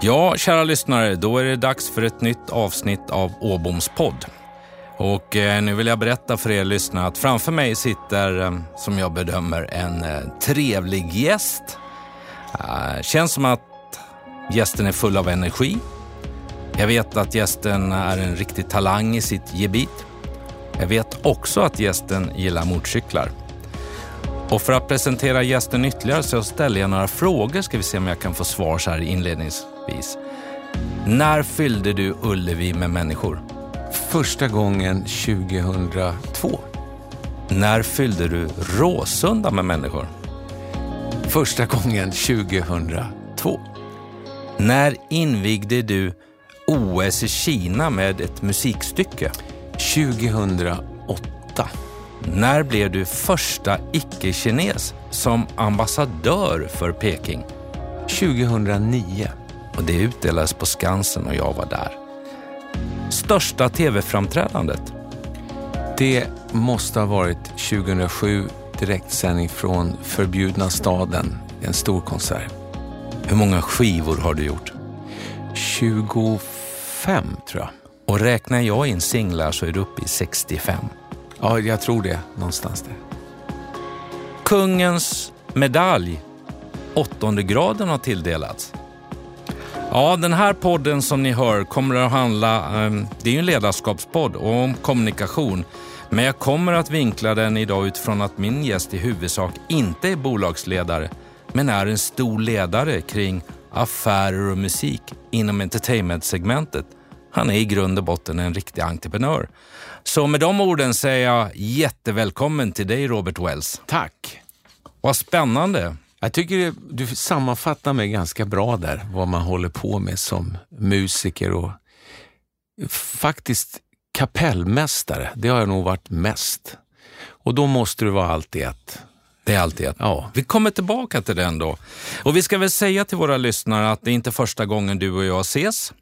Ja, kära lyssnare, då är det dags för ett nytt avsnitt av Åboms podd. Och eh, nu vill jag berätta för er lyssnare att framför mig sitter, eh, som jag bedömer, en eh, trevlig gäst. Eh, känns som att gästen är full av energi. Jag vet att gästen är en riktig talang i sitt gebit. Jag vet också att gästen gillar motorcyklar. Och för att presentera gästen ytterligare så ställer jag några frågor. Ska vi se om jag kan få svar så här inledningsvis. När fyllde du Ullevi med människor? Första gången 2002. När fyllde du Råsunda med människor? Första gången 2002. När invigde du OS i Kina med ett musikstycke? 2008. När blev du första icke-kines som ambassadör för Peking? 2009. Och det utdelades på Skansen och jag var där. Största tv-framträdandet? Det måste ha varit 2007, direktsändning från Förbjudna staden, en stor konsert. Hur många skivor har du gjort? 25 tror jag. Och räknar jag in singlar så är du uppe i 65. Ja, jag tror det. Någonstans där. Kungens medalj, åttonde graden, har tilldelats. Ja, den här podden som ni hör kommer att handla, ehm, det är ju en ledarskapspodd och om kommunikation. Men jag kommer att vinkla den idag utifrån att min gäst i huvudsak inte är bolagsledare, men är en stor ledare kring affärer och musik inom entertainment-segmentet. Han är i grund och botten en riktig entreprenör. Så med de orden säger jag jättevälkommen till dig Robert Wells. Tack. Vad spännande. Jag tycker du sammanfattar mig ganska bra där, vad man håller på med som musiker och faktiskt kapellmästare. Det har jag nog varit mest. Och då måste du vara allt i ett. Det är alltid ett. Ja. Vi kommer tillbaka till den då. Och vi ska väl säga till våra lyssnare att det är inte första gången du och jag ses.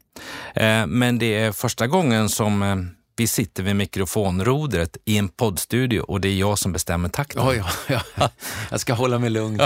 Eh, men det är första gången som eh, vi sitter vid mikrofonrodret i en poddstudio och det är jag som bestämmer takten. Ja, ja, ja. Jag ska hålla mig lugn.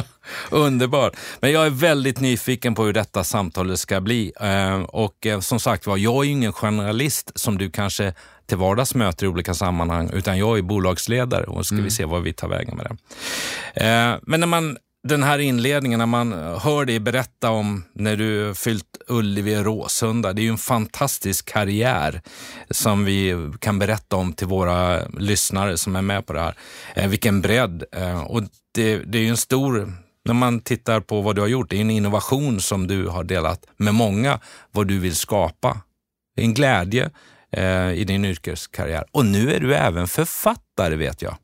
Underbart. Men jag är väldigt nyfiken på hur detta samtal ska bli. Eh, och som sagt var, jag är ju ingen journalist som du kanske till vardags möter i olika sammanhang, utan jag är bolagsledare och ska mm. vi se vad vi tar vägen med det. Men när man den här inledningen, när man eh, hör dig berätta om när du fyllt Ullevi Råsunda. Det är ju en fantastisk karriär som vi kan berätta om till våra lyssnare som är med på det här. Eh, vilken bredd. Eh, och det, det är ju en stor när man tittar på vad du har gjort, det är en innovation som du har delat med många, vad du vill skapa. Det är en glädje eh, i din yrkeskarriär. Och nu är du även författare vet jag.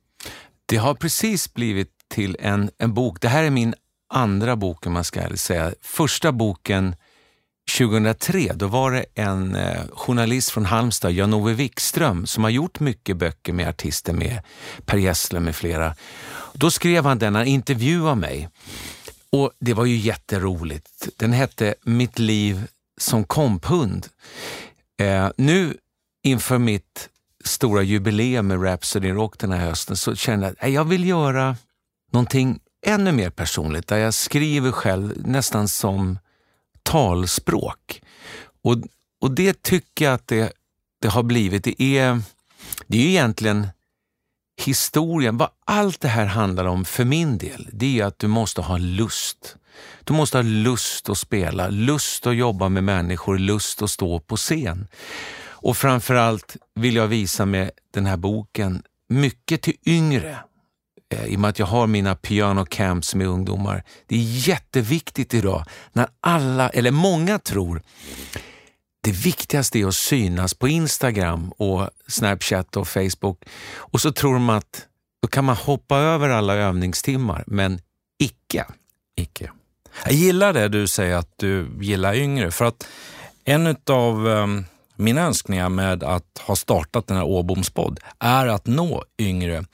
Det har precis blivit till en, en bok. Det här är min andra bok, om man ska säga. Första boken 2003, då var det en eh, journalist från Halmstad, Jan-Ove Wikström, som har gjort mycket böcker med artister, med Per Gessle med flera. Då skrev han denna intervju av mig. Och Det var ju jätteroligt. Den hette Mitt liv som komphund. Eh, nu inför mitt stora jubileum med Rhapsody Rock den här hösten så kände jag att jag vill göra någonting ännu mer personligt där jag skriver själv nästan som talspråk. Och, och det tycker jag att det, det har blivit. Det är, det är ju egentligen historien, vad allt det här handlar om för min del, det är att du måste ha lust. Du måste ha lust att spela, lust att jobba med människor, lust att stå på scen. Och framförallt vill jag visa med den här boken mycket till yngre Eh, i och med att jag har mina piano camps med ungdomar. Det är jätteviktigt idag när alla, eller många tror det viktigaste är att synas på Instagram och Snapchat och Facebook och så tror de att då kan man hoppa över alla övningstimmar, men icke. Icke. Jag gillar det du säger att du gillar yngre, för att en av um, ehm, mina önskningar med att ha startat den här Åbomspodd är att nå yngre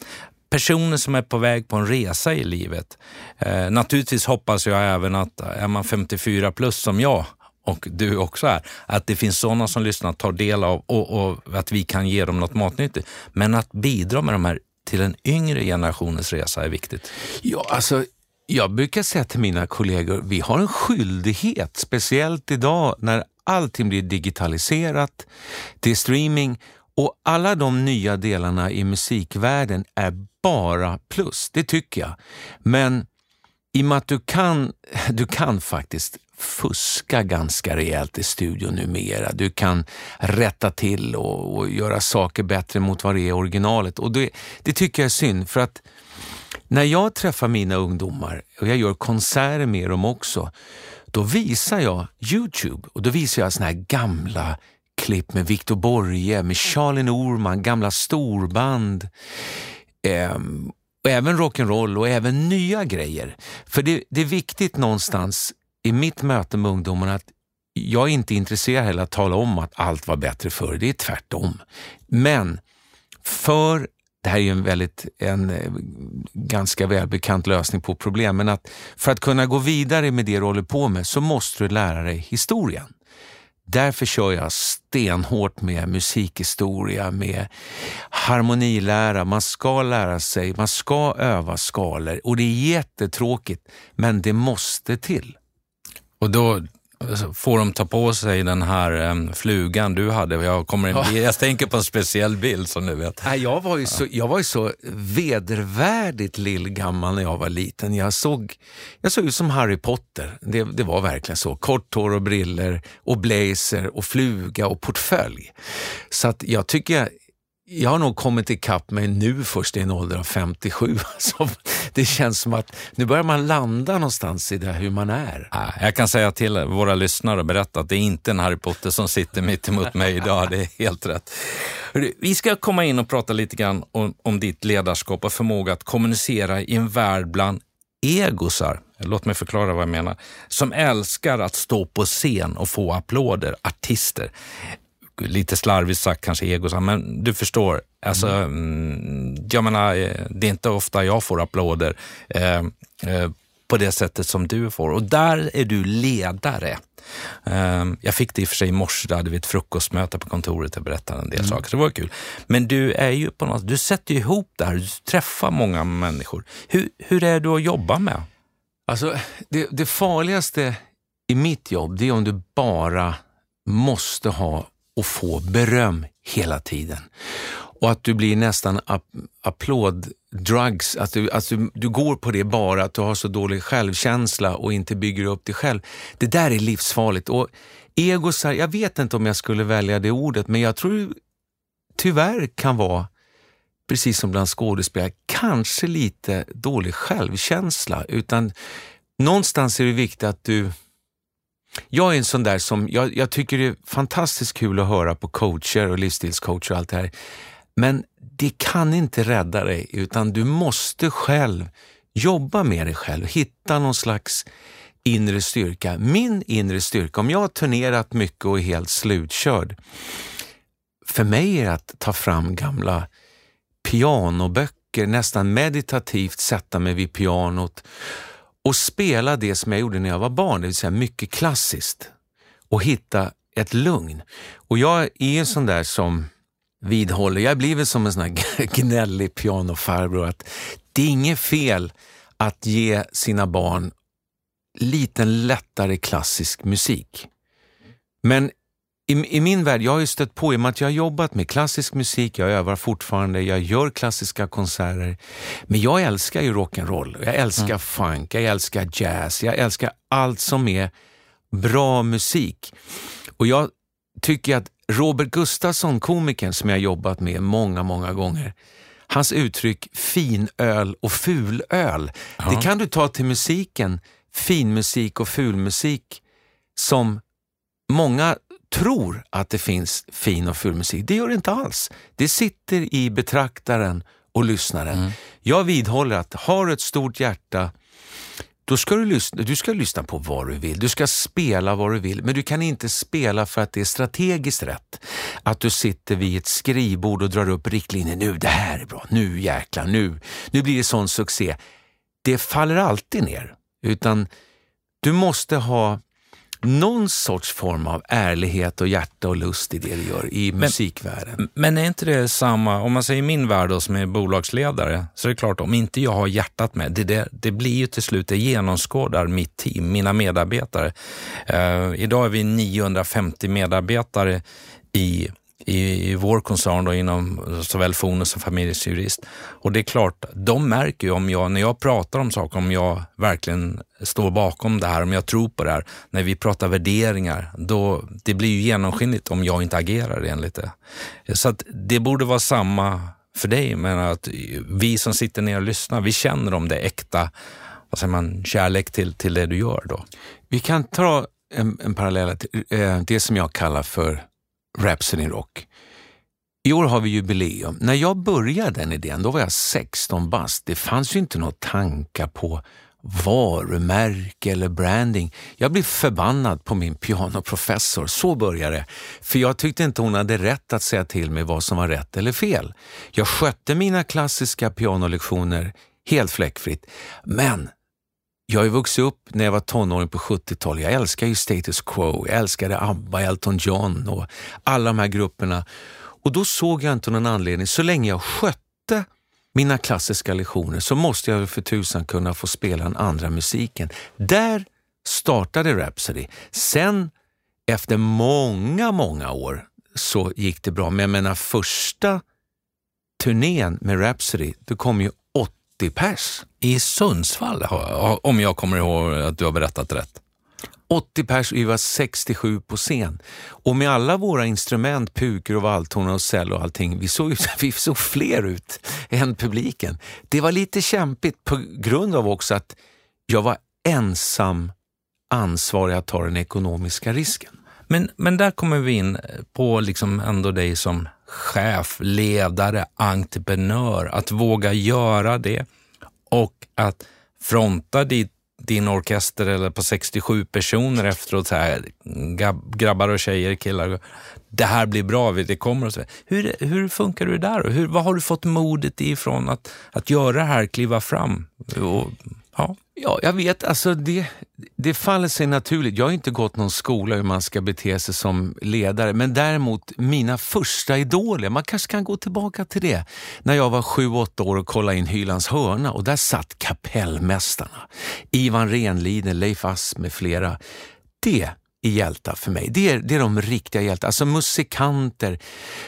personer som är på väg på en resa i livet. Eh, naturligtvis hoppas jag även att är man 54 plus som jag och du också är, att det finns sådana som lyssnar, tar del av och, och att vi kan ge dem något matnyttigt. Men att bidra med de här till en yngre generationens resa är viktigt. Ja, alltså Jag brukar säga till mina kollegor, vi har en skyldighet, speciellt idag när allting blir digitaliserat, det är streaming och alla de nya delarna i musikvärlden är bara plus, det tycker jag. Men i och med att du kan, du kan faktiskt fuska ganska rejält i studion numera. Du kan rätta till och, och göra saker bättre mot vad det är originalet. Och det, det tycker jag är synd, för att när jag träffar mina ungdomar, och jag gör konserter med dem också, då visar jag Youtube och då visar jag såna här gamla klipp med Victor Borge, med Charlie Norman, gamla storband. Eh, och även rock'n'roll och även nya grejer. För det, det är viktigt någonstans i mitt möte med ungdomarna att jag är inte intresserad heller att tala om att allt var bättre förr, det är tvärtom. Men för det här är ju en väldigt, en eh, ganska välbekant lösning på problem, men att för att kunna gå vidare med det du håller på med så måste du lära dig historien. Därför kör jag stenhårt med musikhistoria, med harmonilära. Man ska lära sig, man ska öva skalor och det är jättetråkigt, men det måste till. Och då får de ta på sig den här um, flugan du hade. Jag, kommer, ja. jag tänker på en speciell bild som du vet. Jag var ju så, jag var ju så vedervärdigt lillgammal när jag var liten. Jag såg, jag såg ut som Harry Potter. Det, det var verkligen så. Kort hår och briller och blazer och fluga och portfölj. Så att jag tycker jag jag har nog kommit ikapp mig nu först i en ålder av 57. Alltså, det känns som att nu börjar man landa någonstans i det hur man är. Jag kan säga till våra lyssnare och berätta att det är inte en Harry Potter som sitter mitt emot mig idag. Det är helt rätt. Vi ska komma in och prata lite grann om, om ditt ledarskap och förmåga att kommunicera i en värld bland egosar. Låt mig förklara vad jag menar. Som älskar att stå på scen och få applåder, artister lite slarvigt sagt kanske egosam, men du förstår. Alltså, mm. mm. jag menar, eh, det är inte ofta jag får applåder eh, eh, på det sättet som du får och där är du ledare. Eh, jag fick det i och för sig i morse, då hade vi ett frukostmöte på kontoret och berättade en del mm. saker, så det var kul. Men du är ju på något, du sätter ihop det här, du träffar många människor. Hur, hur är du att jobba med? Alltså, det, det farligaste i mitt jobb, det är om du bara måste ha och få beröm hela tiden. Och att du blir nästan applåd-drugs, att, du, att du, du går på det bara, att du har så dålig självkänsla och inte bygger upp dig själv. Det där är livsfarligt. Och egosar, jag vet inte om jag skulle välja det ordet, men jag tror tyvärr kan vara, precis som bland skådespelare, kanske lite dålig självkänsla. Utan någonstans är det viktigt att du jag är en sån där som, jag, jag, tycker det är fantastiskt kul att höra på coacher och livsstilscoacher och allt det här. Men det kan inte rädda dig, utan du måste själv jobba med dig själv, hitta någon slags inre styrka. Min inre styrka, om jag har turnerat mycket och är helt slutkörd, för mig är det att ta fram gamla pianoböcker, nästan meditativt sätta mig vid pianot och spela det som jag gjorde när jag var barn, det vill säga mycket klassiskt och hitta ett lugn. Och jag är en sån där som vidhåller, jag blir väl som en sån här gnällig pianofarbror, att det är inget fel att ge sina barn lite lättare klassisk musik. Men i, I, min värld, jag har ju stött på, i och med att jag har jobbat med klassisk musik, jag övar fortfarande, jag gör klassiska konserter. Men jag älskar ju rock'n'roll, jag älskar mm. funk, jag älskar jazz, jag älskar allt som är bra musik. Och jag tycker att Robert Gustafsson, komikern som jag jobbat med många, många gånger, hans uttryck finöl och fulöl, ja. det kan du ta till musiken, finmusik och fulmusik, som många tror att det finns fin och ful musik. Det gör det inte alls. Det sitter i betraktaren och lyssnaren. Mm. Jag vidhåller att har du ett stort hjärta, då ska du, lyssna, du ska lyssna på vad du vill. Du ska spela vad du vill, men du kan inte spela för att det är strategiskt rätt. Att du sitter vid ett skrivbord och drar upp riktlinjer. Nu, det här är bra. Nu jäklar, nu, nu blir det sån succé. Det faller alltid ner. Utan du måste ha någon sorts form av ärlighet och hjärta och lust i det du gör i musikvärlden. Men är inte det samma, om man säger min värld då, som är bolagsledare, så är det klart om inte jag har hjärtat med, det, det, det blir ju till slut, det genomskådar mitt team, mina medarbetare. Uh, idag är vi 950 medarbetare i i, i vår koncern då, inom såväl Fonus som familjejurist. Och det är klart, de märker ju om jag, när jag pratar om saker, om jag verkligen står bakom det här, om jag tror på det här. När vi pratar värderingar, då, det blir ju genomskinligt om jag inte agerar enligt det. Så att det borde vara samma för dig, men att vi som sitter ner och lyssnar, vi känner om det äkta, vad säger man, kärlek till, till det du gör då. Vi kan ta en, en parallell till eh, det som jag kallar för Rhapsody Rock. I år har vi jubileum. När jag började den idén, då var jag 16 bast. Det fanns ju inte några tankar på varumärke eller branding. Jag blev förbannad på min pianoprofessor. Så började det. För jag tyckte inte hon hade rätt att säga till mig vad som var rätt eller fel. Jag skötte mina klassiska pianolektioner helt fläckfritt. Men jag har ju vuxit upp när jag var tonåring på 70-talet. Jag älskar ju Status Quo, jag älskade ABBA, Elton John och alla de här grupperna. Och då såg jag inte någon anledning, så länge jag skötte mina klassiska lektioner så måste jag för tusan kunna få spela den andra musiken. Där startade Rhapsody. Sen efter många, många år så gick det bra. Men jag menar första turnén med Rhapsody, då kom ju 80 pers. I Sundsvall, om jag kommer ihåg att du har berättat rätt. 80 pers, vi var 67 på scen. Och med alla våra instrument, pukor och valthorn och cell och allting, vi såg, vi såg fler ut än publiken. Det var lite kämpigt på grund av också att jag var ensam ansvarig att ta den ekonomiska risken. Men, men där kommer vi in på liksom ändå dig som chef, ledare, entreprenör, att våga göra det att fronta din orkester eller på 67 personer efteråt, så här, grabbar och tjejer, killar. Det här blir bra, det kommer och så. Hur, hur funkar det där? Hur, vad har du fått modet ifrån att, att göra det här, kliva fram? Och, ja. ja, jag vet. Alltså det, det faller sig naturligt. Jag har inte gått någon skola hur man ska bete sig som ledare, men däremot mina första idoler, man kanske kan gå tillbaka till det. När jag var sju, åtta år och kollade in Hylands hörna och där satt kapellmästarna. Ivan Renliden, Leif Asp med flera. Det är hjältar för mig. Det är, det är de riktiga hjältarna, alltså musikanter.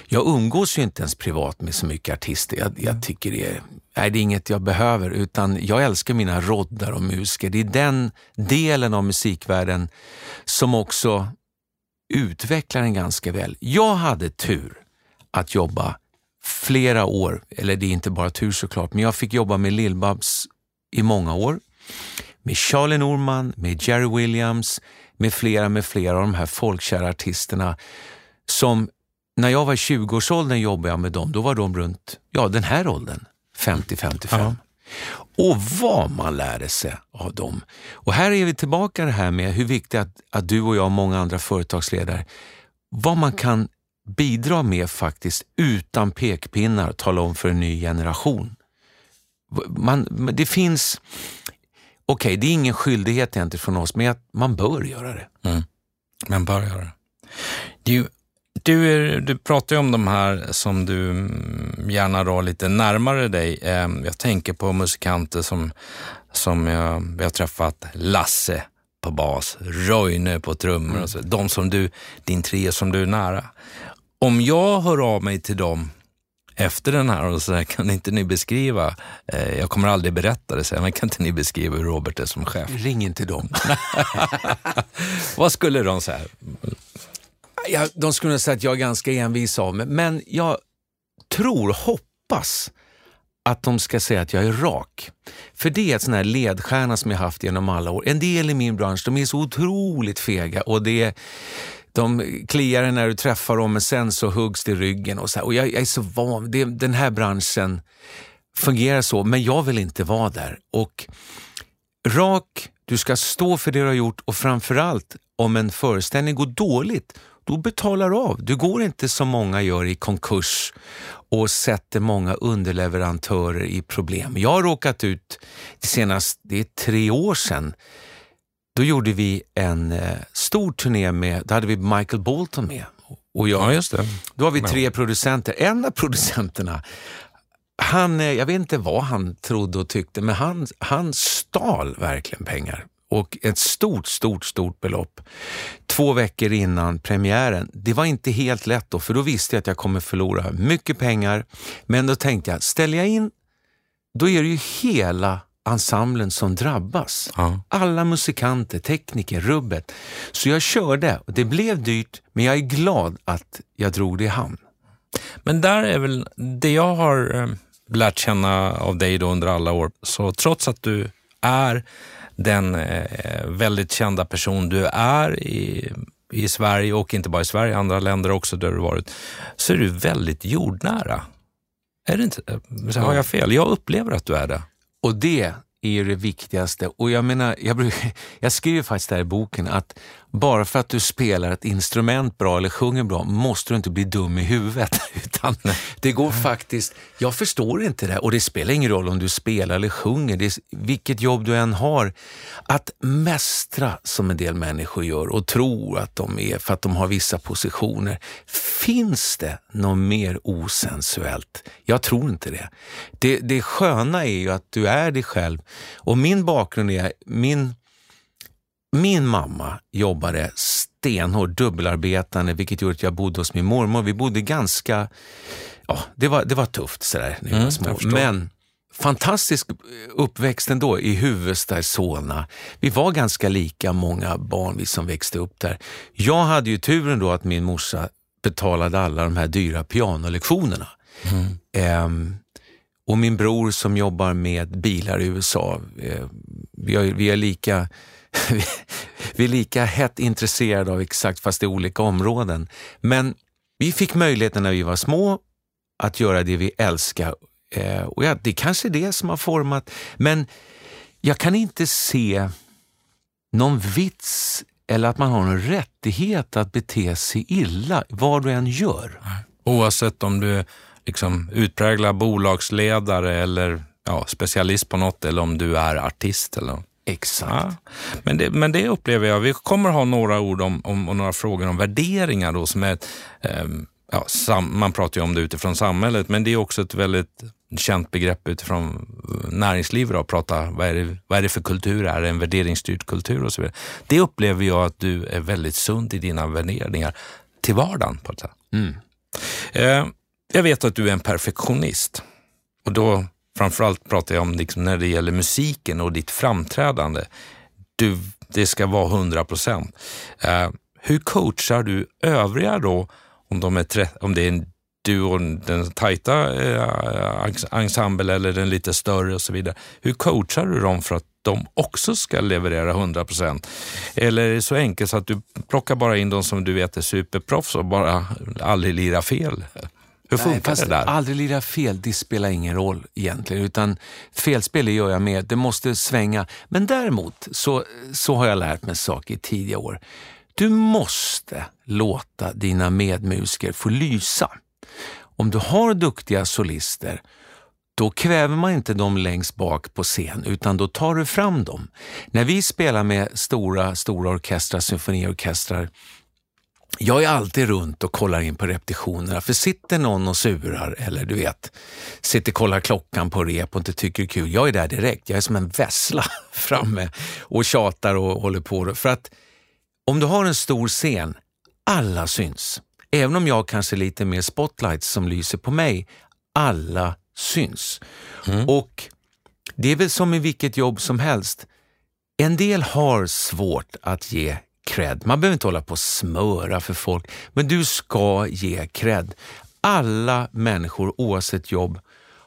Jag umgås ju inte ens privat med så mycket artister. Jag, jag tycker det är nej, det är inget jag behöver, utan jag älskar mina roddar och musiker. Det är den delen av musikvärlden som också utvecklar en ganska väl. Jag hade tur att jobba flera år, eller det är inte bara tur såklart, men jag fick jobba med Lill-Babs i många år. Med Charlie Norman, med Jerry Williams, med flera, med flera av de här folkkära artisterna som när jag var i 20-årsåldern jobbade jag med dem, då var de runt ja, den här åldern. 50-55. Ja. Och vad man lärde sig av dem. Och här är vi tillbaka det här med hur viktigt att, att du och jag och många andra företagsledare, vad man kan bidra med faktiskt utan pekpinnar och tala om för en ny generation. Man, det finns, okej okay, det är ingen skyldighet egentligen från oss, men man bör göra det. Mm. Man bör göra det. det du, är, du pratar ju om de här som du gärna drar lite närmare dig. Ehm, jag tänker på musikanter som, som jag, vi har träffat, Lasse på bas, Roine på trummor och så. De som du, din trio som du är nära. Om jag hör av mig till dem efter den här och så här, kan inte ni beskriva, eh, jag kommer aldrig berätta det sen, men kan inte ni beskriva hur Robert är som chef? Ring inte dem. Vad skulle de säga? Ja, de skulle säga att jag är ganska envis av mig, men jag tror, hoppas att de ska säga att jag är rak. För det är ett sån här ledstjärna som jag haft genom alla år. En del i min bransch, de är så otroligt fega och det är, de kliar när du träffar dem men sen så huggs det i ryggen. Och, så här. och jag, jag, är så van, det, den här branschen fungerar så, men jag vill inte vara där. Och rak, du ska stå för det du har gjort och framförallt om en föreställning går dåligt, då betalar du av. Du går inte som många gör i konkurs och sätter många underleverantörer i problem. Jag har råkat ut, senast, det är tre år sedan, då gjorde vi en eh, stor turné med, då hade vi Michael Bolton med. Och jag, Ja, just det. Då har vi tre producenter. En av producenterna, han, eh, jag vet inte vad han trodde och tyckte, men han, han stal verkligen pengar. Och ett stort, stort, stort belopp. Två veckor innan premiären. Det var inte helt lätt då, för då visste jag att jag kommer förlora mycket pengar. Men då tänkte jag, ställer jag in, då är det ju hela ensemblen som drabbas. Ja. Alla musikanter, tekniker, rubbet. Så jag körde och det blev dyrt, men jag är glad att jag drog det i hamn. Men där är väl det jag har eh, lärt känna av dig då under alla år. Så trots att du är den eh, väldigt kända person du är i, i Sverige och inte bara i Sverige, andra länder också där du varit, så är du väldigt jordnära. Är det inte? Så har jag fel? Jag upplever att du är det. Och det är ju det viktigaste. Och jag menar, jag, brukar, jag skriver faktiskt där i boken att bara för att du spelar ett instrument bra eller sjunger bra måste du inte bli dum i huvudet. Utan det går faktiskt, jag förstår inte det och det spelar ingen roll om du spelar eller sjunger, det är, vilket jobb du än har, att mästra som en del människor gör och tror att de är för att de har vissa positioner. Finns det något mer osensuellt? Jag tror inte det. Det, det sköna är ju att du är dig själv och min bakgrund är, min min mamma jobbade stenhårt, dubbelarbetande, vilket gjorde att jag bodde hos min mormor. Vi bodde ganska, ja, det var, det var tufft sådär när vi Mm, var små. Men fantastisk uppväxt ändå i Huvudsta, i Solna. Vi var ganska lika många barn vi som växte upp där. Jag hade ju turen då att min morsa betalade alla de här dyra pianolektionerna. Ehm, och min bror som jobbar med bilar i USA, eh, vi, har, vi är lika vi är lika hett intresserade av exakt, fast i olika områden. Men vi fick möjligheten när vi var små att göra det vi älskar. Eh, och ja, det kanske är det som har format, men jag kan inte se någon vits eller att man har en rättighet att bete sig illa, vad du än gör. Oavsett om du är liksom utpräglad bolagsledare eller ja, specialist på något eller om du är artist. Eller något. Exakt. Ja. Men, det, men det upplever jag. Vi kommer ha några ord om, om och några frågor om värderingar då som är, ehm, ja, sam, man pratar ju om det utifrån samhället, men det är också ett väldigt känt begrepp utifrån näringslivet att prata, vad är, det, vad är det för kultur? Är det en värderingsstyrd kultur och så vidare? Det upplever jag att du är väldigt sund i dina värderingar till vardagen. På ett sätt. Mm. Eh, jag vet att du är en perfektionist och då framförallt pratar jag om liksom när det gäller musiken och ditt framträdande. Du, det ska vara 100 procent. Eh, hur coachar du övriga då om, de är tre, om det är en, du och den tajta eh, ensemble eller den lite större och så vidare. Hur coachar du dem för att de också ska leverera 100 procent? Eller är det så enkelt så att du plockar bara in de som du vet är superproffs och bara aldrig lirar fel? Hur funkar Nej, fast det där? Aldrig lira fel, det spelar ingen roll egentligen. Utan felspel gör jag med, det måste svänga. Men däremot så, så har jag lärt mig saker i tidiga år. Du måste låta dina medmusiker få lysa. Om du har duktiga solister, då kväver man inte dem längst bak på scen, utan då tar du fram dem. När vi spelar med stora, stora orkestrar, symfoniorkestrar, jag är alltid runt och kollar in på repetitionerna, för sitter någon och surar eller du vet, sitter och kollar klockan på rep och inte tycker det är kul, jag är där direkt. Jag är som en vessla framme och tjatar och håller på. För att om du har en stor scen, alla syns. Även om jag kanske lite mer spotlights som lyser på mig, alla syns. Och det är väl som i vilket jobb som helst. En del har svårt att ge cred. Man behöver inte hålla på och smöra för folk, men du ska ge cred. Alla människor oavsett jobb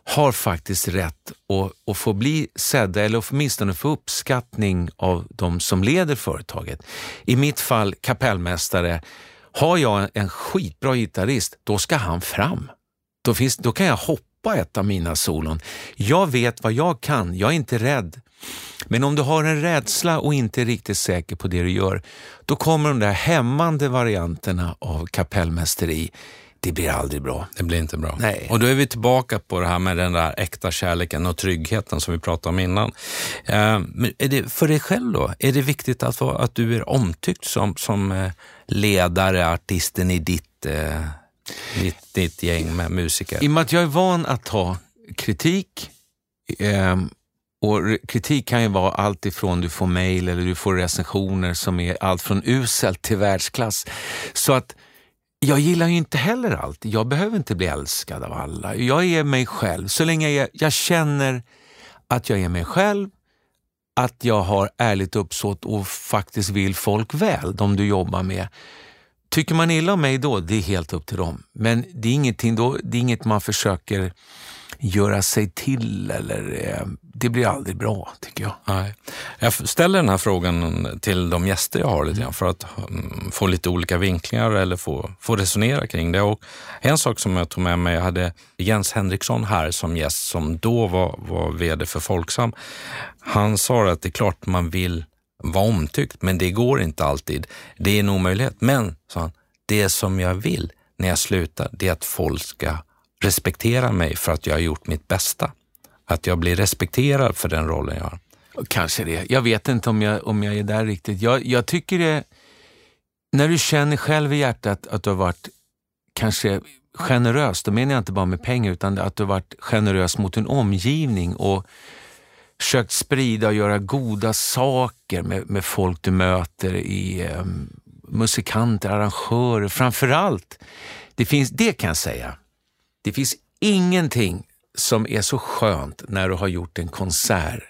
har faktiskt rätt att, att få bli sedda eller åtminstone få uppskattning av de som leder företaget. I mitt fall kapellmästare. Har jag en skitbra gitarrist, då ska han fram. Då, finns, då kan jag hoppa ett av mina solon. Jag vet vad jag kan, jag är inte rädd. Men om du har en rädsla och inte är riktigt säker på det du gör, då kommer de där hämmande varianterna av kapellmästeri. det blir aldrig bra. Det blir inte bra. Nej. Och då är vi tillbaka på det här med den där äkta kärleken och tryggheten som vi pratade om innan. Eh, men är det, för dig själv då, är det viktigt att, att du är omtyckt som, som eh, ledare, artisten i ditt, eh, ditt, ditt gäng med musiker? I och med att jag är van att ta kritik, eh, och kritik kan ju vara allt ifrån du får mejl eller du får recensioner som är allt från uselt till världsklass. Så att jag gillar ju inte heller allt. Jag behöver inte bli älskad av alla. Jag är mig själv. Så länge jag, jag känner att jag är mig själv, att jag har ärligt uppsåt och faktiskt vill folk väl, de du jobbar med. Tycker man illa om mig då, det är helt upp till dem. Men det är, ingenting då, det är inget man försöker göra sig till eller eh, det blir aldrig bra tycker jag. Nej. Jag ställer den här frågan till de gäster jag har lite grann för att um, få lite olika vinklingar eller få, få resonera kring det. Och en sak som jag tog med mig, jag hade Jens Henriksson här som gäst som då var, var VD för Folksam. Han sa att det är klart man vill vara omtyckt, men det går inte alltid. Det är en omöjlighet. Men, sa han, det som jag vill när jag slutar, det är att folk ska respektera mig för att jag har gjort mitt bästa. Att jag blir respekterad för den rollen jag har. Kanske det. Jag vet inte om jag, om jag är där riktigt. Jag, jag tycker det, när du känner själv i hjärtat att du har varit kanske generös, då menar jag inte bara med pengar utan att du har varit generös mot din omgivning och försökt sprida och göra goda saker med, med folk du möter i eh, musikanter, arrangörer, framförallt. Det, finns, det kan jag säga. Det finns ingenting som är så skönt när du har gjort en konsert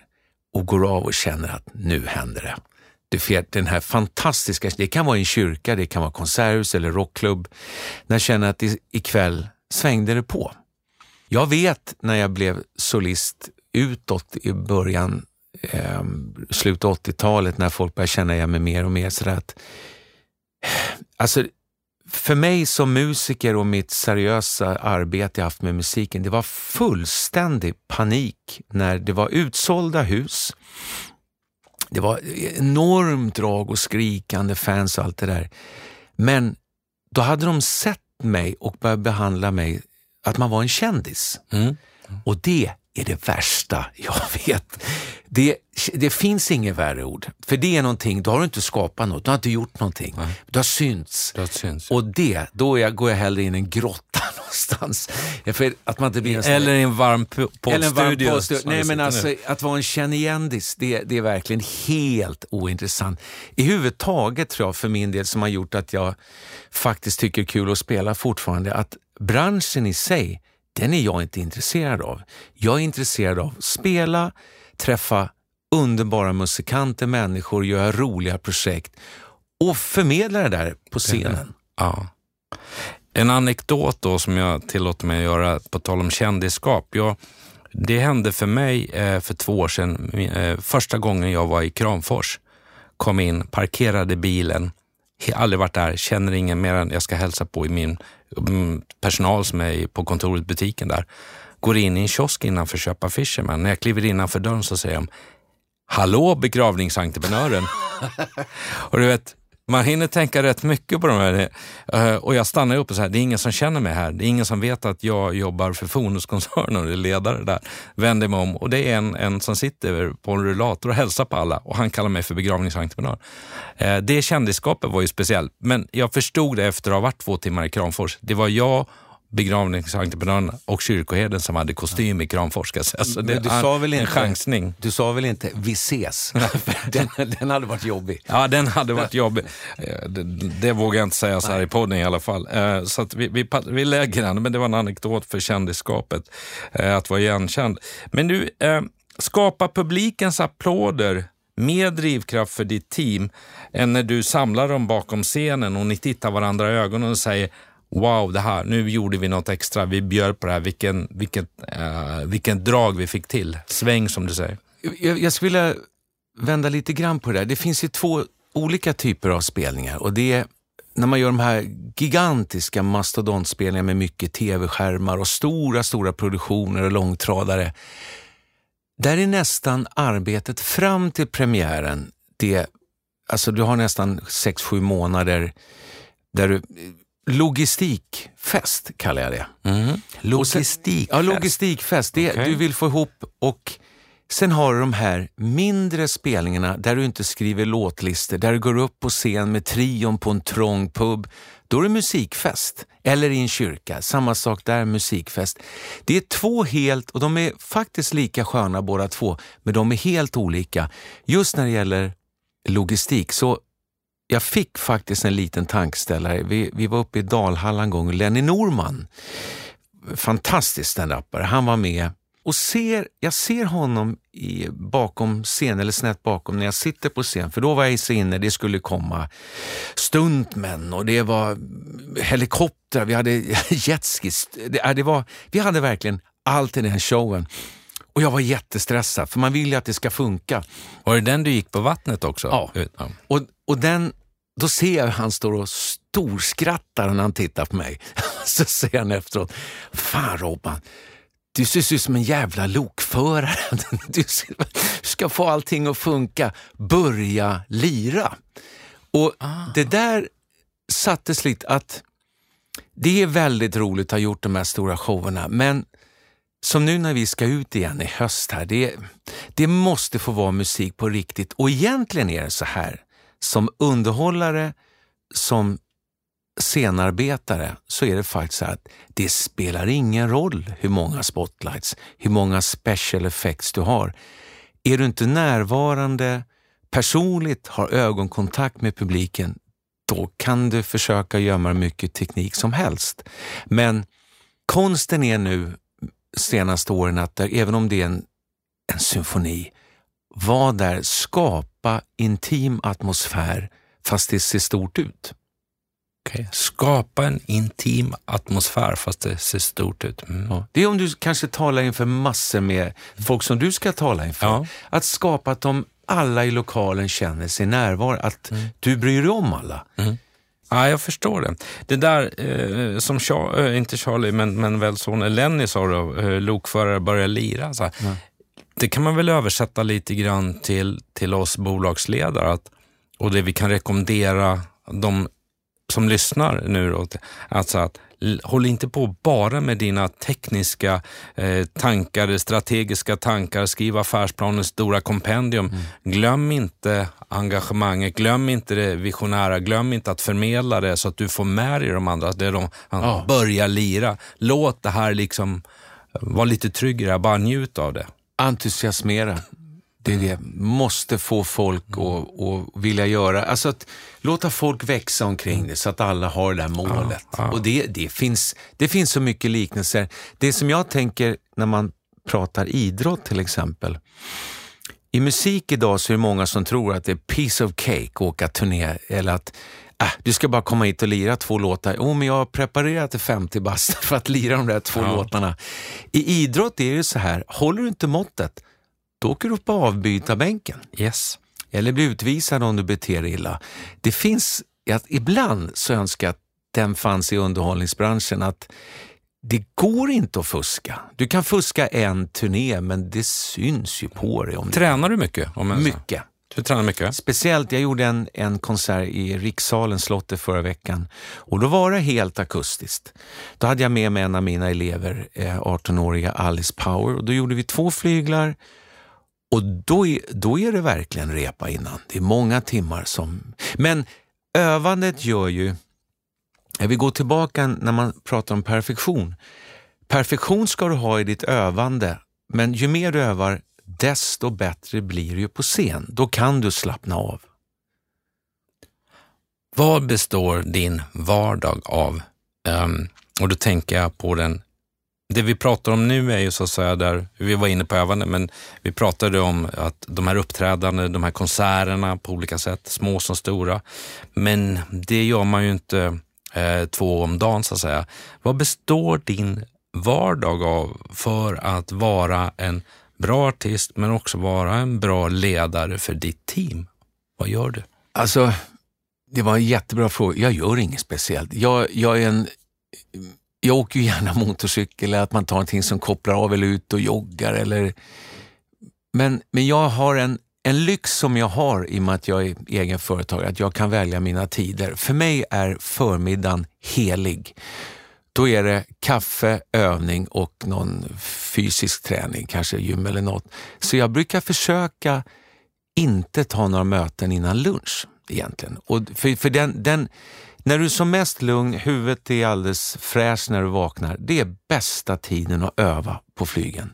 och går av och känner att nu händer det. Du vet den här fantastiska, det kan vara en kyrka, det kan vara konserthus eller rockklubb. När jag känner att ikväll svängde det på. Jag vet när jag blev solist utåt i början, eh, slutet av 80-talet, när folk började känna igen mig mer och mer. Så att, alltså, för mig som musiker och mitt seriösa arbete jag haft med musiken, det var fullständig panik när det var utsålda hus. Det var enormt drag och skrikande fans och allt det där. Men då hade de sett mig och börjat behandla mig att man var en kändis. Mm. Och det är det värsta jag vet. Det, det finns inget värre ord. För det är någonting, då har du inte skapat något, du har inte gjort någonting. Nej. Du har synts. Du har synts. Och det, då jag, går jag hellre in i en grotta någonstans. För att man inte blir en Eller i en varm poddstudio. Nej men alltså, nu. att vara en kändis, det, det är verkligen helt ointressant. I huvud taget tror jag för min del som har gjort att jag faktiskt tycker det kul att spela fortfarande, att branschen i sig den är jag inte intresserad av. Jag är intresserad av att spela, träffa underbara musikanter, människor, göra roliga projekt och förmedla det där på scenen. Ja. En anekdot då som jag tillåter mig att göra på tal om kändisskap. Jag, det hände för mig eh, för två år sedan, eh, första gången jag var i Kramfors. Kom in, parkerade bilen, aldrig varit där, känner ingen mer än jag ska hälsa på i min Mm, personal som är på kontoret, butiken där, går in i en kiosk innanför köpa Fisherman. När jag kliver innanför dörren så säger de Hallå begravningsentreprenören! och du vet, man hinner tänka rätt mycket på de här. Eh, och jag stannar upp och säger, det är ingen som känner mig här. Det är ingen som vet att jag jobbar för Fonuskoncernen och är ledare där. Vänder mig om och det är en, en som sitter på en rullator och hälsar på alla och han kallar mig för begravningsentreprenör. Eh, det kändisskapet var ju speciellt, men jag förstod det efter att ha varit två timmar i Kramfors. Det var jag begravningsentreprenören och kyrkoherden som hade kostym i Kramfors. Alltså det, du sa väl en inte, chansning. Du sa väl inte vi ses? den, den hade varit jobbig. Ja, den hade varit jobbig. Eh, det, det vågar jag inte säga så här i podden i alla fall. Eh, så vi, vi, vi lägger den, men det var en anekdot för kändisskapet, eh, att vara igenkänd. Men du, skapa publikens applåder mer drivkraft för ditt team än när du samlar dem bakom scenen och ni tittar varandra i ögonen och säger wow, det här, nu gjorde vi något extra, vi bjöd på det här, vilken, vilket, uh, vilken drag vi fick till. Sväng som du säger. Jag, jag skulle vilja vända lite grann på det där. Det finns ju två olika typer av spelningar och det är när man gör de här gigantiska mastodontspelningarna med mycket tv-skärmar och stora, stora produktioner och långtradare. Där är nästan arbetet fram till premiären, det, alltså du har nästan 6-7 månader där du logistikfest, kallar jag det. Mm. Logistikfest? Ja, logistikfest. Det, Okej. Du vill få ihop och sen har du de här mindre spelningarna där du inte skriver låtlistor, där du går upp på scen med trion på en trång pub. Då är det musikfest. Eller i en kyrka. Samma sak där, musikfest. Det är två helt, och de är faktiskt lika sköna båda två, men de är helt olika. Just när det gäller logistik så jag fick faktiskt en liten tankeställare. Vi, vi var uppe i Dalhalla en gång och Lenny Norman, fantastisk standupare, han var med och ser, jag ser honom i, bakom scen, eller snett bakom när jag sitter på scen, för då var jag så inne, det skulle komma stuntmän och det var helikoptrar, vi hade jetskis. Det, ja, det var, vi hade verkligen allt i den showen. Och jag var jättestressad, för man vill ju att det ska funka. Var det den du gick på vattnet också? Ja. ja. Och, och den, då ser jag hur han står och storskrattar när han tittar på mig. Så säger han efteråt, fan Robban, du ser ut som en jävla lokförare. Du ska få allting att funka. Börja lira. Och det där sattes lite att det är väldigt roligt att ha gjort de här stora showerna, men som nu när vi ska ut igen i höst här, det, det måste få vara musik på riktigt. Och egentligen är det så här, som underhållare, som scenarbetare, så är det faktiskt så här att det spelar ingen roll hur många spotlights, hur många special effects du har. Är du inte närvarande, personligt har ögonkontakt med publiken, då kan du försöka gömma mycket teknik som helst. Men konsten är nu senaste åren att där, även om det är en, en symfoni, var där, skapa intim atmosfär fast det ser stort ut. Okej. Skapa en intim atmosfär fast det ser stort ut. Mm. Ja. Det är om du kanske talar inför massor med folk som du ska tala inför. Ja. Att skapa att de alla i lokalen känner sig närvarande, att du bryr dig om alla. Ja, jag förstår det. Det där eh, som, Char- eh, inte Charlie, men, men väl son Lenny sa då, eh, lokförare börjar lira. Så. Det kan man väl översätta lite grann till, till oss bolagsledare att, och det vi kan rekommendera de som lyssnar nu då, alltså att håll inte på bara med dina tekniska eh, tankar, strategiska tankar, skriv affärsplanens stora kompendium. Glöm inte engagemanget, glöm inte det visionära, glöm inte att förmedla det så att du får med dig de andra, det de Ja. börjar lira. Låt det här liksom vara lite tryggare, bara njut av det. Entusiasmera. Det är det. Måste få folk att, att vilja göra, alltså att låta folk växa omkring det så att alla har det där målet. ja. Och det, det, finns, det finns så mycket liknelser. Det som jag tänker när man pratar idrott till exempel. I musik idag så är det många som tror att det är piece of cake att åka turné eller att äh, du ska bara komma hit och lira två låtar. Oh, men jag har preparerat till 50 bast för att lira de där två Ja. låtarna. I idrott är det så här, håller du inte måttet, då åker du upp på avbytarbänken Yes. eller blir utvisad om du beter dig illa. Det finns, att ibland så önskar jag att den fanns i underhållningsbranschen, att det går inte att fuska. Du kan fuska en turné, men det syns ju på dig. Om. Tränar du mycket? Om? Mycket. Du tränar mycket? Speciellt, jag gjorde en, en konsert i Rikssalen, slottet förra veckan och då var det helt akustiskt. Då hade jag med mig en av mina elever, eh, 18-åriga Alice Power och då gjorde vi två flyglar och då är, då är det verkligen repa innan. Det är många timmar som... Men övandet gör ju... Jag vill gå tillbaka när man pratar om perfektion. Perfektion ska du ha i ditt övande, men ju mer du övar, desto bättre blir det ju på scen. Då kan du slappna av. Vad består din vardag av? Um, och då tänker jag på den det vi pratar om nu är ju så att säga där, vi var inne på övande, men vi pratade om att de här uppträdandena, de här konserterna på olika sätt, små som stora. Men det gör man ju inte eh, två om dagen så att säga. Vad består din vardag av för att vara en bra artist men också vara en bra ledare för ditt team? Vad gör du? Alltså, det var en jättebra fråga. Jag gör inget speciellt. Jag, jag är en... Jag åker ju gärna motorcykel eller att man tar någonting som kopplar av eller ut och joggar eller... Men, men jag har en, en lyx som jag har i och med att jag är egen företagare, att jag kan välja mina tider. För mig är förmiddagen helig. Då är det kaffe, övning och någon fysisk träning, kanske gym eller något. Så jag brukar försöka inte ta några möten innan lunch egentligen. Och för, för den, den, när du är som mest lugn, huvudet är alldeles fräscht när du vaknar, det är bästa tiden att öva på flygen.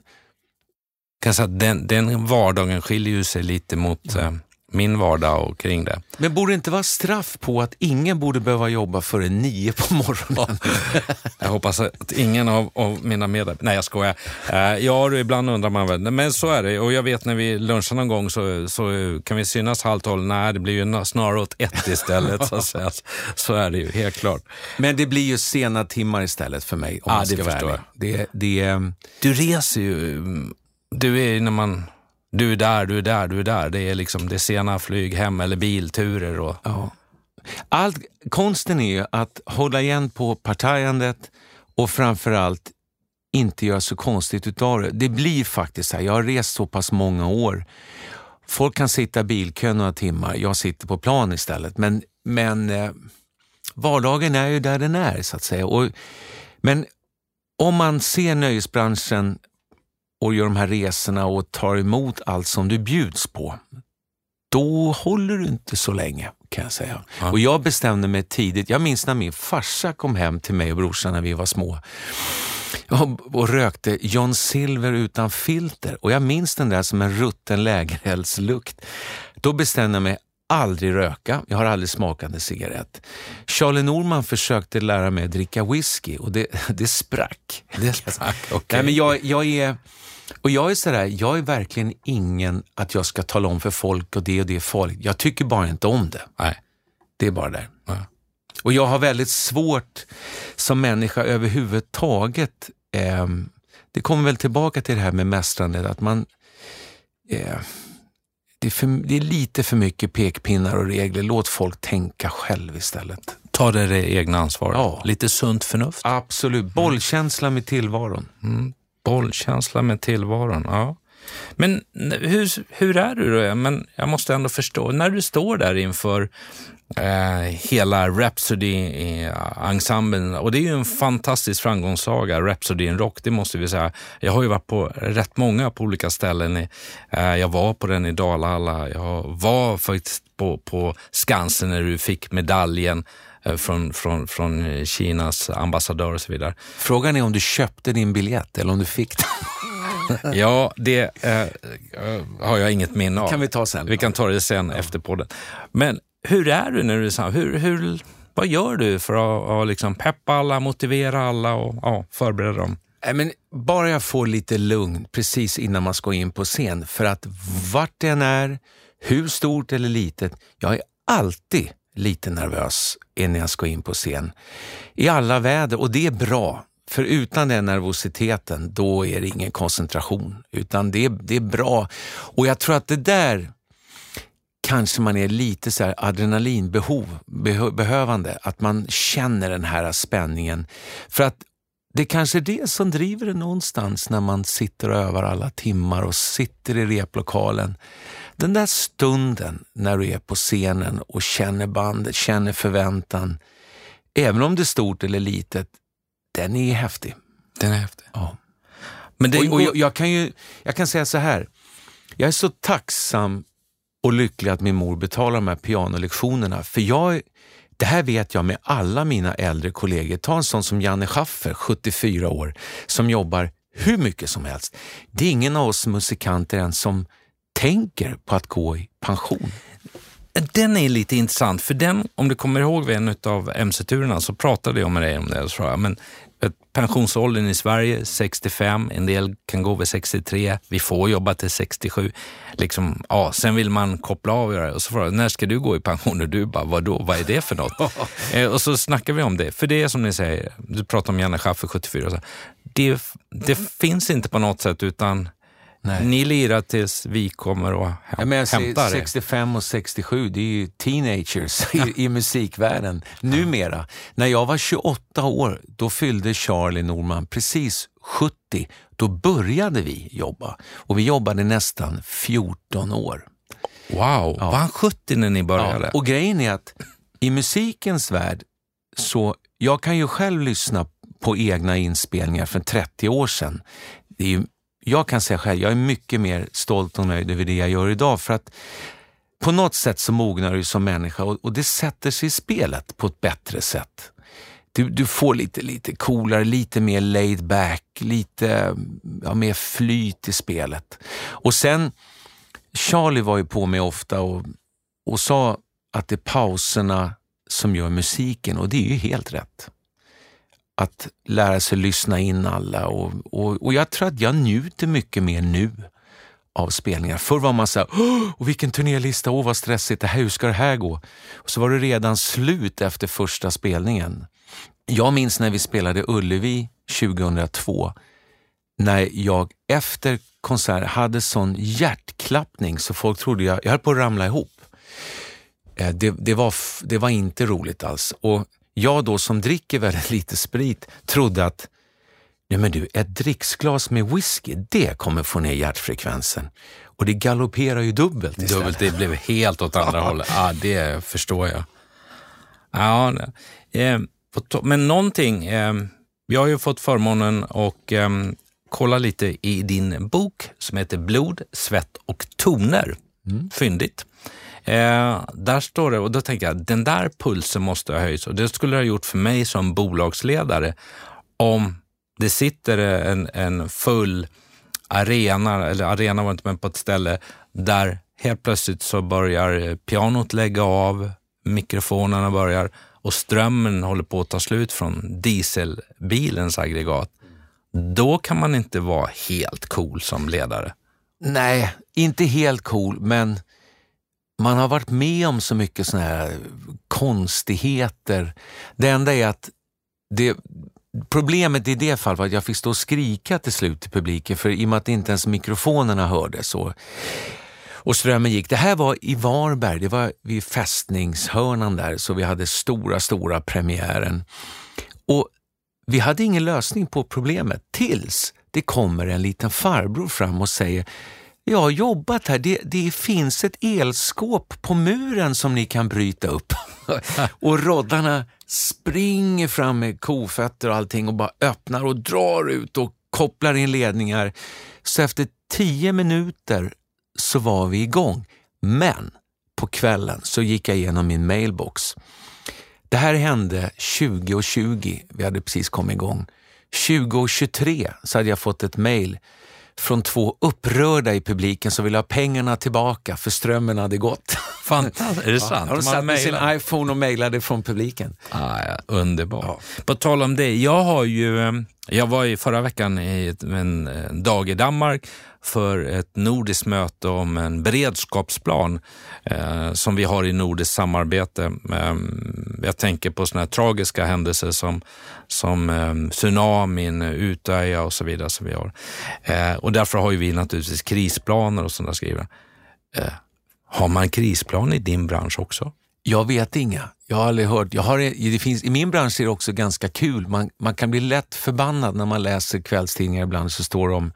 Kan säga att den, den vardagen skiljer sig lite mot ja. Eh, min vardag och kring det. Men borde det inte vara straff på att ingen borde behöva jobba före nio på morgonen? jag hoppas att ingen av, av mina medarbetare... Nej, jag skojar. Uh, ja, ibland undrar man väl. Men så är det. Och jag vet när vi lunchar någon gång så, så kan vi synas halv tolv. Nej, det blir ju snarare åt ett istället. så, att så är det ju, helt klart. Men det blir ju sena timmar istället för mig. Om ja, det förstår jag. Det, det, du reser ju... Du är när man du är där, du är där, du är där. Det är liksom det är sena flyg hem eller bilturer. Och... Ja. Allt, konsten är ju att hålla igen på partajandet och framförallt inte göra så konstigt utav det. Det blir faktiskt så här, jag har rest så pass många år. Folk kan sitta i bilkön några timmar, jag sitter på plan istället. Men, men eh, vardagen är ju där den är så att säga. Och, men om man ser nöjesbranschen och gör de här resorna och tar emot allt som du bjuds på, då håller du inte så länge kan jag säga. Ja. Och jag bestämde mig tidigt, jag minns när min farsa kom hem till mig och brorsan när vi var små och, och rökte John Silver utan filter och jag minns den där som en rutten lägereldslukt. Då bestämde jag mig, aldrig röka, jag har aldrig smakat en cigarett. Charlie Norman försökte lära mig att dricka whisky och det, det sprack. Det sprack, okay. Nej, men jag, jag är och jag är sådär, jag är verkligen ingen att jag ska tala om för folk och det och det är farligt. Jag tycker bara inte om det. Nej. Det är bara där. Ja. Och jag har väldigt svårt som människa överhuvudtaget, eh, det kommer väl tillbaka till det här med mästrandet, att man eh, det är, för, det är, lite för mycket pekpinnar och regler. Låt folk tänka själv istället. Ta det, det egna ansvaret. Ja. Lite sunt förnuft. Absolut. Bollkänsla med tillvaron. Mm bollkänsla med tillvaron. Ja. Men hur, hur är du då? Men jag måste ändå förstå, när du står där inför eh, hela Rhapsody-ensemblen, och det är ju en fantastisk framgångssaga, Rhapsody in Rock, det måste vi säga. Jag har ju varit på rätt många på olika ställen. Eh, jag var på den i Dalhalla, jag var faktiskt på, på Skansen när du fick medaljen från, från, från Kinas ambassadör och så vidare. Frågan är om du köpte din biljett eller om du fick den? ja, det eh, har jag inget minne av. kan vi ta sen. Vi kan ta det sen ja. efter podden. Men hur är du när du är hur, hur, Vad gör du för att, att liksom peppa alla, motivera alla och ja, förbereda dem? men bara jag får lite lugn precis innan man ska in på scen. För att vart det än är, hur stort eller litet, jag är alltid lite nervös innan jag ska in på scen. I alla väder, och det är bra. För utan den nervositeten, då är det ingen koncentration. Utan det, det är bra. Och jag tror att det där kanske man är lite så här adrenalinbehov, behövande. Att man känner den här spänningen. För att det kanske är det som driver det någonstans när man sitter och övar alla timmar och sitter i replokalen. Den där stunden när du är på scenen och känner bandet, känner förväntan, även om det är stort eller litet, den är häftig. Den är häftig. Ja. Men det och, och jag, jag, kan ju, jag kan säga så här, jag är så tacksam och lycklig att min mor betalar de här pianolektionerna, för jag, det här vet jag med alla mina äldre kollegor. Ta en sån som Janne Schaffer, 74 år, som jobbar hur mycket som helst. Det är ingen av oss musikanter än som tänker på att gå i pension. Den är lite intressant, för den, om du kommer ihåg vid en av MC-turerna så pratade jag med dig om det. Tror jag. Men pensionsåldern i Sverige 65, en del kan gå vid 63, vi får jobba till 67. Liksom, ja, sen vill man koppla av och, och så frågar när ska du gå i pension? Och du bara, vadå, vad är det för något? eh, och så snackar vi om det, för det är som ni säger, du pratar om Janne Schaffer 74, så, det, det finns inte på något sätt utan Nej. Ni lirar tills vi kommer och häm ja, men hämtar 65 och 67, det är ju teenagers i, i musikvärlden numera. När jag var 28 år, då fyllde Charlie Norman precis 70. Då började vi jobba och vi jobbade nästan 14 år. Wow, Ja. var han 70 när ni började? Ja, och grejen är att i musikens värld, så jag kan ju själv lyssna på egna inspelningar för 30 år sedan. Det är ju, jag kan säga själv, jag är mycket mer stolt och nöjd över det jag gör idag för att på något sätt så mognar du som människa och, och det sätter sig i spelet på ett bättre sätt. Du, du får lite, lite coolare, lite mer laid back, lite ja, mer flyt i spelet. Och sen, Charlie var ju på mig ofta och, och sa att det är pauserna som gör musiken och det är ju helt rätt. Att lära sig lyssna in alla och, och, och jag tror att jag njuter mycket mer nu av spelningar. Förr var man såhär, och vilken turnélista, åh vad stressigt, det här, hur ska det här gå? Och så var det redan slut efter första spelningen. Jag minns när vi spelade Ullevi 2002, när jag efter konsert hade sån hjärtklappning så folk trodde jag, jag höll på att ramla ihop. Eh, det, det, var, det var inte roligt alls. Och jag då som dricker väldigt lite sprit trodde att Nej men du, ett dricksglas med whisky, det kommer få ner hjärtfrekvensen. Och det galopperar ju dubbelt istället. Dubbelt, det blev helt åt andra hållet. Ja, det förstår jag. Ja, eh, to- men någonting, eh, vi har ju fått förmånen att eh, kolla lite i din bok som heter Blod, svett och toner. Fyndigt. Eh, där står det, och då tänker jag, den där pulsen måste ha höjts och det skulle det ha gjort för mig som bolagsledare om det sitter en, en full arena, eller arena var inte men på ett ställe där helt plötsligt så börjar pianot lägga av, mikrofonerna börjar och strömmen håller på att ta slut från dieselbilens aggregat. Då kan man inte vara helt cool som ledare. Nej, inte helt cool, men man har varit med om så mycket såna här konstigheter. Det enda är att det, problemet i det fallet var att jag fick stå och skrika till slut till publiken för i och med att inte ens mikrofonerna hördes och, och strömmen gick. Det här var i Varberg, det var vid fästningshörnan där, så vi hade stora, stora premiären. Och vi hade ingen lösning på problemet tills det kommer en liten farbror fram och säger jag har jobbat här, det, det finns ett elskåp på muren som ni kan bryta upp. och roddarna springer fram med kofötter och allting och bara öppnar och drar ut och kopplar in ledningar. Så efter tio minuter så var vi igång. Men på kvällen så gick jag igenom min mailbox. Det här hände 2020, vi hade precis kommit igång. 2023 så hade jag fått ett mail från två upprörda i publiken som ville ha pengarna tillbaka för strömmen hade gått. Fantastiskt, är det sant? Har de satt med sin iPhone och mejlade från publiken. Ah, ja, underbart. På tal om det, jag har ju, eh, jag var i förra veckan i en, en dag i Danmark för ett nordiskt möte om en beredskapsplan eh, som vi har i nordiskt samarbete. Eh, jag tänker på sådana här tragiska händelser som, som eh, tsunamin, Utöja och så vidare. som vi har. Eh, och därför har ju vi naturligtvis krisplaner och sådana skrivna. Eh, har man krisplan i din bransch också? Jag vet inga. Jag har aldrig hört. Jag har, det finns, I min bransch är det också ganska kul. Man, man kan bli lätt förbannad när man läser kvällstidningar ibland så står det om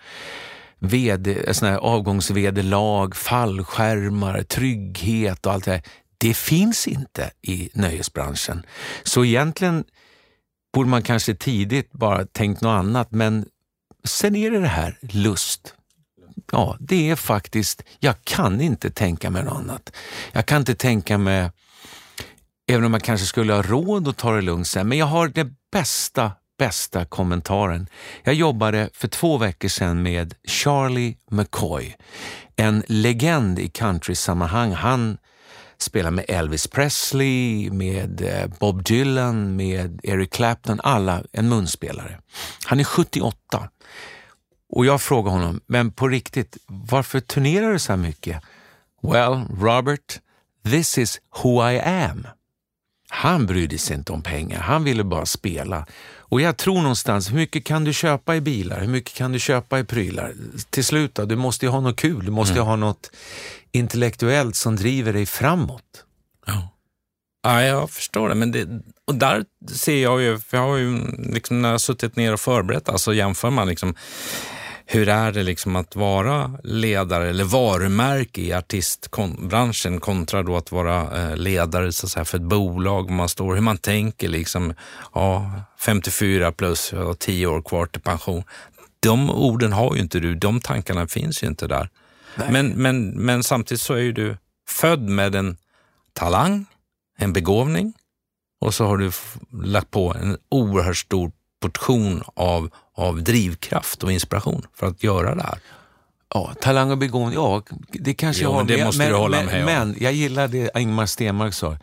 vd, eh, såna här avgångsvederlag, fallskärmar, trygghet och allt det här. Det finns inte i nöjesbranschen. Så egentligen borde man kanske tidigt bara tänkt något annat, men sen är det det här lust. Ja, det är faktiskt, jag kan inte tänka mig något annat. Jag kan inte tänka mig, även om jag kanske skulle ha råd att ta det lugnt sen, men jag har det bästa, bästa kommentaren. Jag jobbade för två veckor sedan med Charlie McCoy, en legend i countrysammanhang. Han spelar med Elvis Presley, med eh, Bob Dylan, med Eric Clapton, alla en munspelare. Han är 78. Och jag frågar honom, men på riktigt, varför turnerar du så här mycket? Well, Robert, this is who I am. Han brydde sig inte om pengar, han ville bara spela. Och jag tror någonstans, hur mycket kan du köpa i bilar? Hur mycket kan du köpa i prylar? Till slut då, du måste ju ha något kul, du måste ju ha något intellektuellt som driver dig framåt. Ja. Ja, jag förstår det. Men det, och där ser jag ju, för jag har ju liksom när jag suttit ner och förberett, alltså jämför man liksom hur är det liksom att vara ledare eller varumärke i artistbranschen kontra då att vara eh, ledare så säga, för ett bolag, man står, hur man tänker liksom, ja, 54 plus och 10 år kvar till pension. De orden har ju inte du, de tankarna finns ju inte där. Men, men, men samtidigt så är ju du född med en talang, en begåvning och så har du lagt på en oerhört stor portion av, av drivkraft och inspiration för att göra det här. Ja, talang och begåvning, ja det kanske jo, jag har. Men det måste men, du hålla men, med om. Men jag gillar det Ingmar Stenmark sa.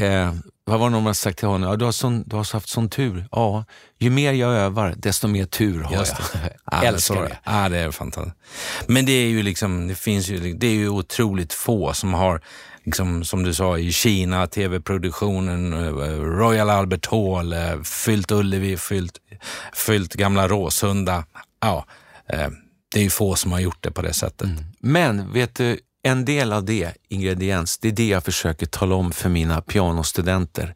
Eh, vad var det någon sagt till honom? Ja, du, har sån, du har haft sån tur. Ja, ju mer jag övar, desto mer tur har Just jag. Ja, Älskar det. Ja, det är fantastiskt. Men det är ju liksom, det finns ju, det är ju otroligt få som har, liksom, som du sa, i Kina, tv-produktionen, eh, Royal Albert Hall, eh, fyllt Ullevi, fyllt, fyllt gamla Råsunda. Ja, eh, det är ju få som har gjort det på det sättet. Mm. Men vet du, en del av det, ingrediens, det är det jag försöker tala om för mina pianostudenter.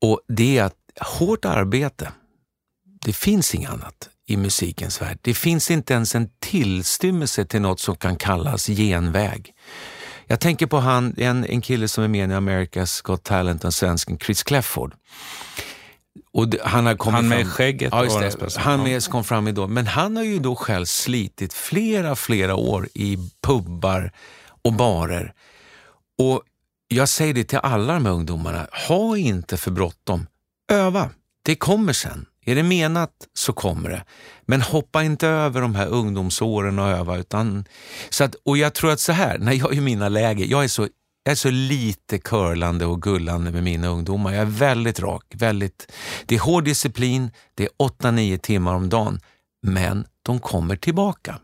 Och det är att hårt arbete, det finns inget annat i musikens värld. Det finns inte ens en tillstymmelse till något som kan kallas genväg. Jag tänker på han, en, en kille som är med i America's Got Talent, en svensken, Chris Clefford. Och det, han har kommit Han med fram, skägget Ja, just det. Han med kom fram idag. Men han har ju då själv slitit flera, flera år i pubbar och barer. Och jag säger det till alla de här ungdomarna, ha inte för bråttom. Öva, det kommer sen. Är det menat så kommer det. Men hoppa inte över de här ungdomsåren och öva. Utan, så att, och jag tror att så här, när jag är i mina läger, jag är så jag är så lite curlande och gullande med mina ungdomar. Jag är väldigt rak. Väldigt, det är hård disciplin, det är 8-9 timmar om dagen, men de kommer tillbaka.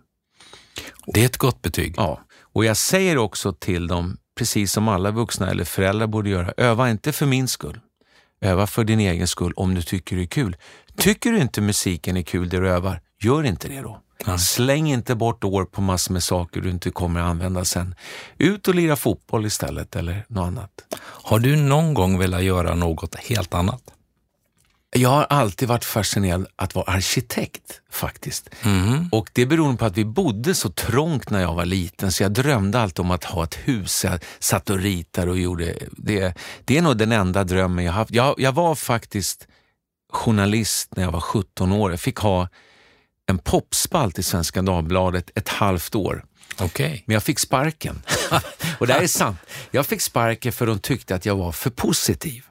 Det är ett gott betyg. Ja, och jag säger också till dem, precis som alla vuxna eller föräldrar borde göra, öva inte för min skull. Öva för din egen skull om du tycker det är kul. Tycker du inte musiken är kul det du övar, gör inte det då. Släng inte bort år på massor med saker du inte kommer att använda sen. Ut och lira fotboll istället eller något annat. Har du någon gång velat göra något helt annat? Jag har alltid varit fascinerad att vara arkitekt faktiskt. Och det beror på att vi bodde så trångt när jag var liten så jag drömde alltid om att ha ett hus. Jag satt och ritade och gjorde det. Det är nog den enda drömmen jag haft. Jag, jag var faktiskt journalist när jag var 17 år. Jag fick ha en popspalt i Svenska Dagbladet ett halvt år. Okej. Men jag fick sparken. och det här är sant. Jag fick sparken för de tyckte att jag var för positiv.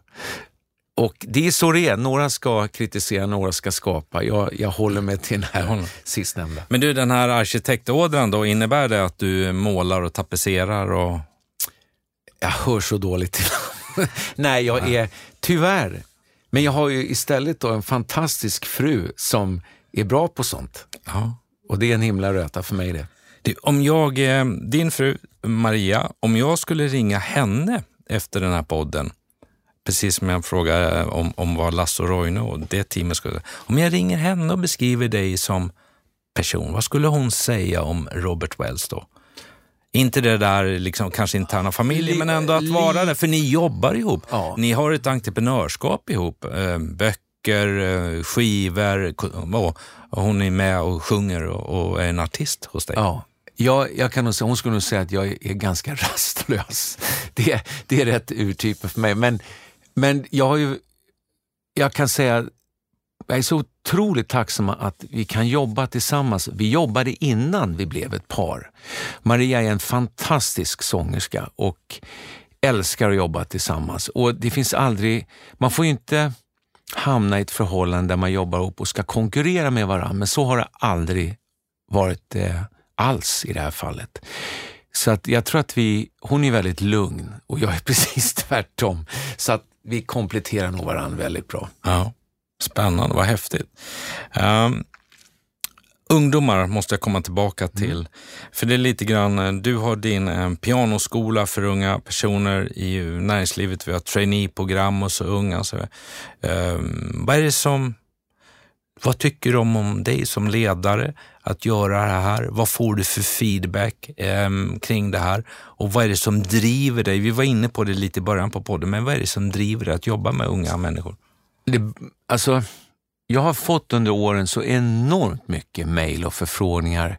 Och det är så det är. Några ska kritisera, några ska skapa. Jag, jag håller mig till den här sistnämnda. Men du, den här arkitektådran då, innebär det att du målar och tapetserar och Jag hör så dåligt till. Nej, jag är tyvärr. Men jag har ju istället då en fantastisk fru som är bra på sånt. Ja. Och det är en himla röta för mig det. Du, om jag, eh, din fru Maria, om jag skulle ringa henne efter den här podden, precis som jag frågade om, om vad Lasse och Roine och det teamet skulle Om jag ringer henne och beskriver dig som person, vad skulle hon säga om Robert Wells då? Inte det där liksom, kanske interna familjen, men ändå att vara det, för ni jobbar ihop. Ja. Ni har ett entreprenörskap ihop, eh, böcker, eh, skivor, och, hon är med och sjunger och, är en artist hos dig. Ja. Jag, jag kan nog hon skulle nog säga att jag är ganska rastlös. Det, det är rätt urtypen för mig. Men, men jag har ju, jag kan säga, jag är så otroligt tacksam att vi kan jobba tillsammans. Vi jobbade innan vi blev ett par. Maria är en fantastisk sångerska och älskar att jobba tillsammans. Och det finns aldrig, man får ju inte hamna i ett förhållande där man jobbar ihop och ska konkurrera med varandra, men så har det aldrig varit eh, alls i det här fallet. Så att jag tror att vi, hon är väldigt lugn och jag är precis tvärtom. Så att vi kompletterar nog varandra väldigt bra. Ja, spännande, vad häftigt. Um, ungdomar måste jag komma tillbaka till. För det är lite grann, eh, du har din eh, pianoskola för unga personer i näringslivet. Vi har traineeprogram och så unga. Så, um, vad är det som, vad tycker du om, dig som ledare att göra det här? Vad får du för feedback em, kring det här? Och vad är det som driver dig? Vi var inne på det lite i början på podden, men vad är det som driver dig att jobba med unga människor? Det, alltså, jag har fått under åren så enormt mycket mejl och förfrågningar.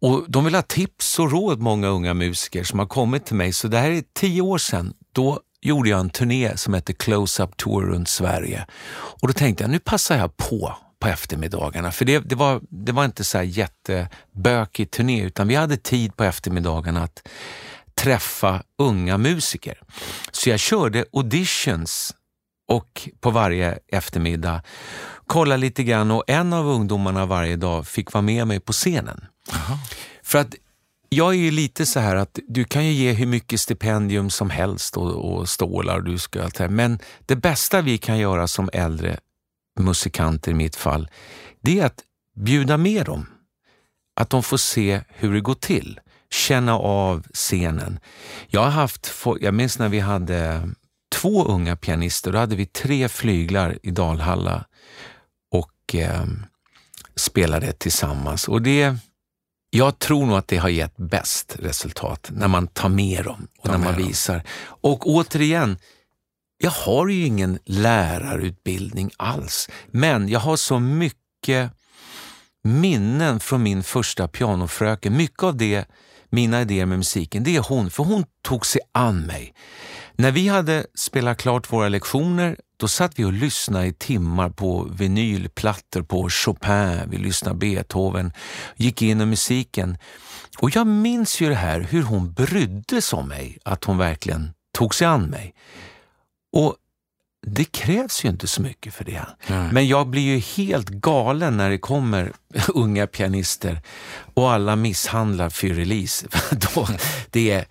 Och De vill ha tips och råd, många unga musiker som har kommit till mig. Så det här är tio år sedan. Då gjorde jag en turné som hette Close-Up Tour runt Sverige. Och då tänkte jag, nu passar jag på på eftermiddagarna. För det, det, var, det var inte så här jättebökig turné, utan vi hade tid på eftermiddagarna att träffa unga musiker. Så jag körde auditions och på varje eftermiddag kolla lite grann och en av ungdomarna varje dag fick vara med mig på scenen. Aha. För att jag är ju lite så här att du kan ju ge hur mycket stipendium som helst och, och stålar du ska allt men det bästa vi kan göra som äldre musikanter i mitt fall, det är att bjuda med dem. Att de får se hur det går till, känna av scenen. Jag har haft, jag minns när vi hade två unga pianister, då hade vi tre flyglar i Dalhalla och eh, spelade tillsammans. Och det, jag tror nog att det har gett bäst resultat, när man tar med dem och när man visar. Och återigen, jag har ju ingen lärarutbildning alls, men jag har så mycket minnen från min första pianofröken. Mycket av det, mina idéer med musiken, det är hon, för hon tog sig an mig. När vi hade spelat klart våra lektioner, då satt vi och lyssnade i timmar på vinylplattor på Chopin, vi lyssnade Beethoven, gick in i musiken. Och jag minns ju det här, hur hon brydde sig om mig, att hon verkligen tog sig an mig. Och det krävs ju inte så mycket för det. Nej. Men jag blir ju helt galen när det kommer unga pianister och alla misshandlar Fyrrelis. det,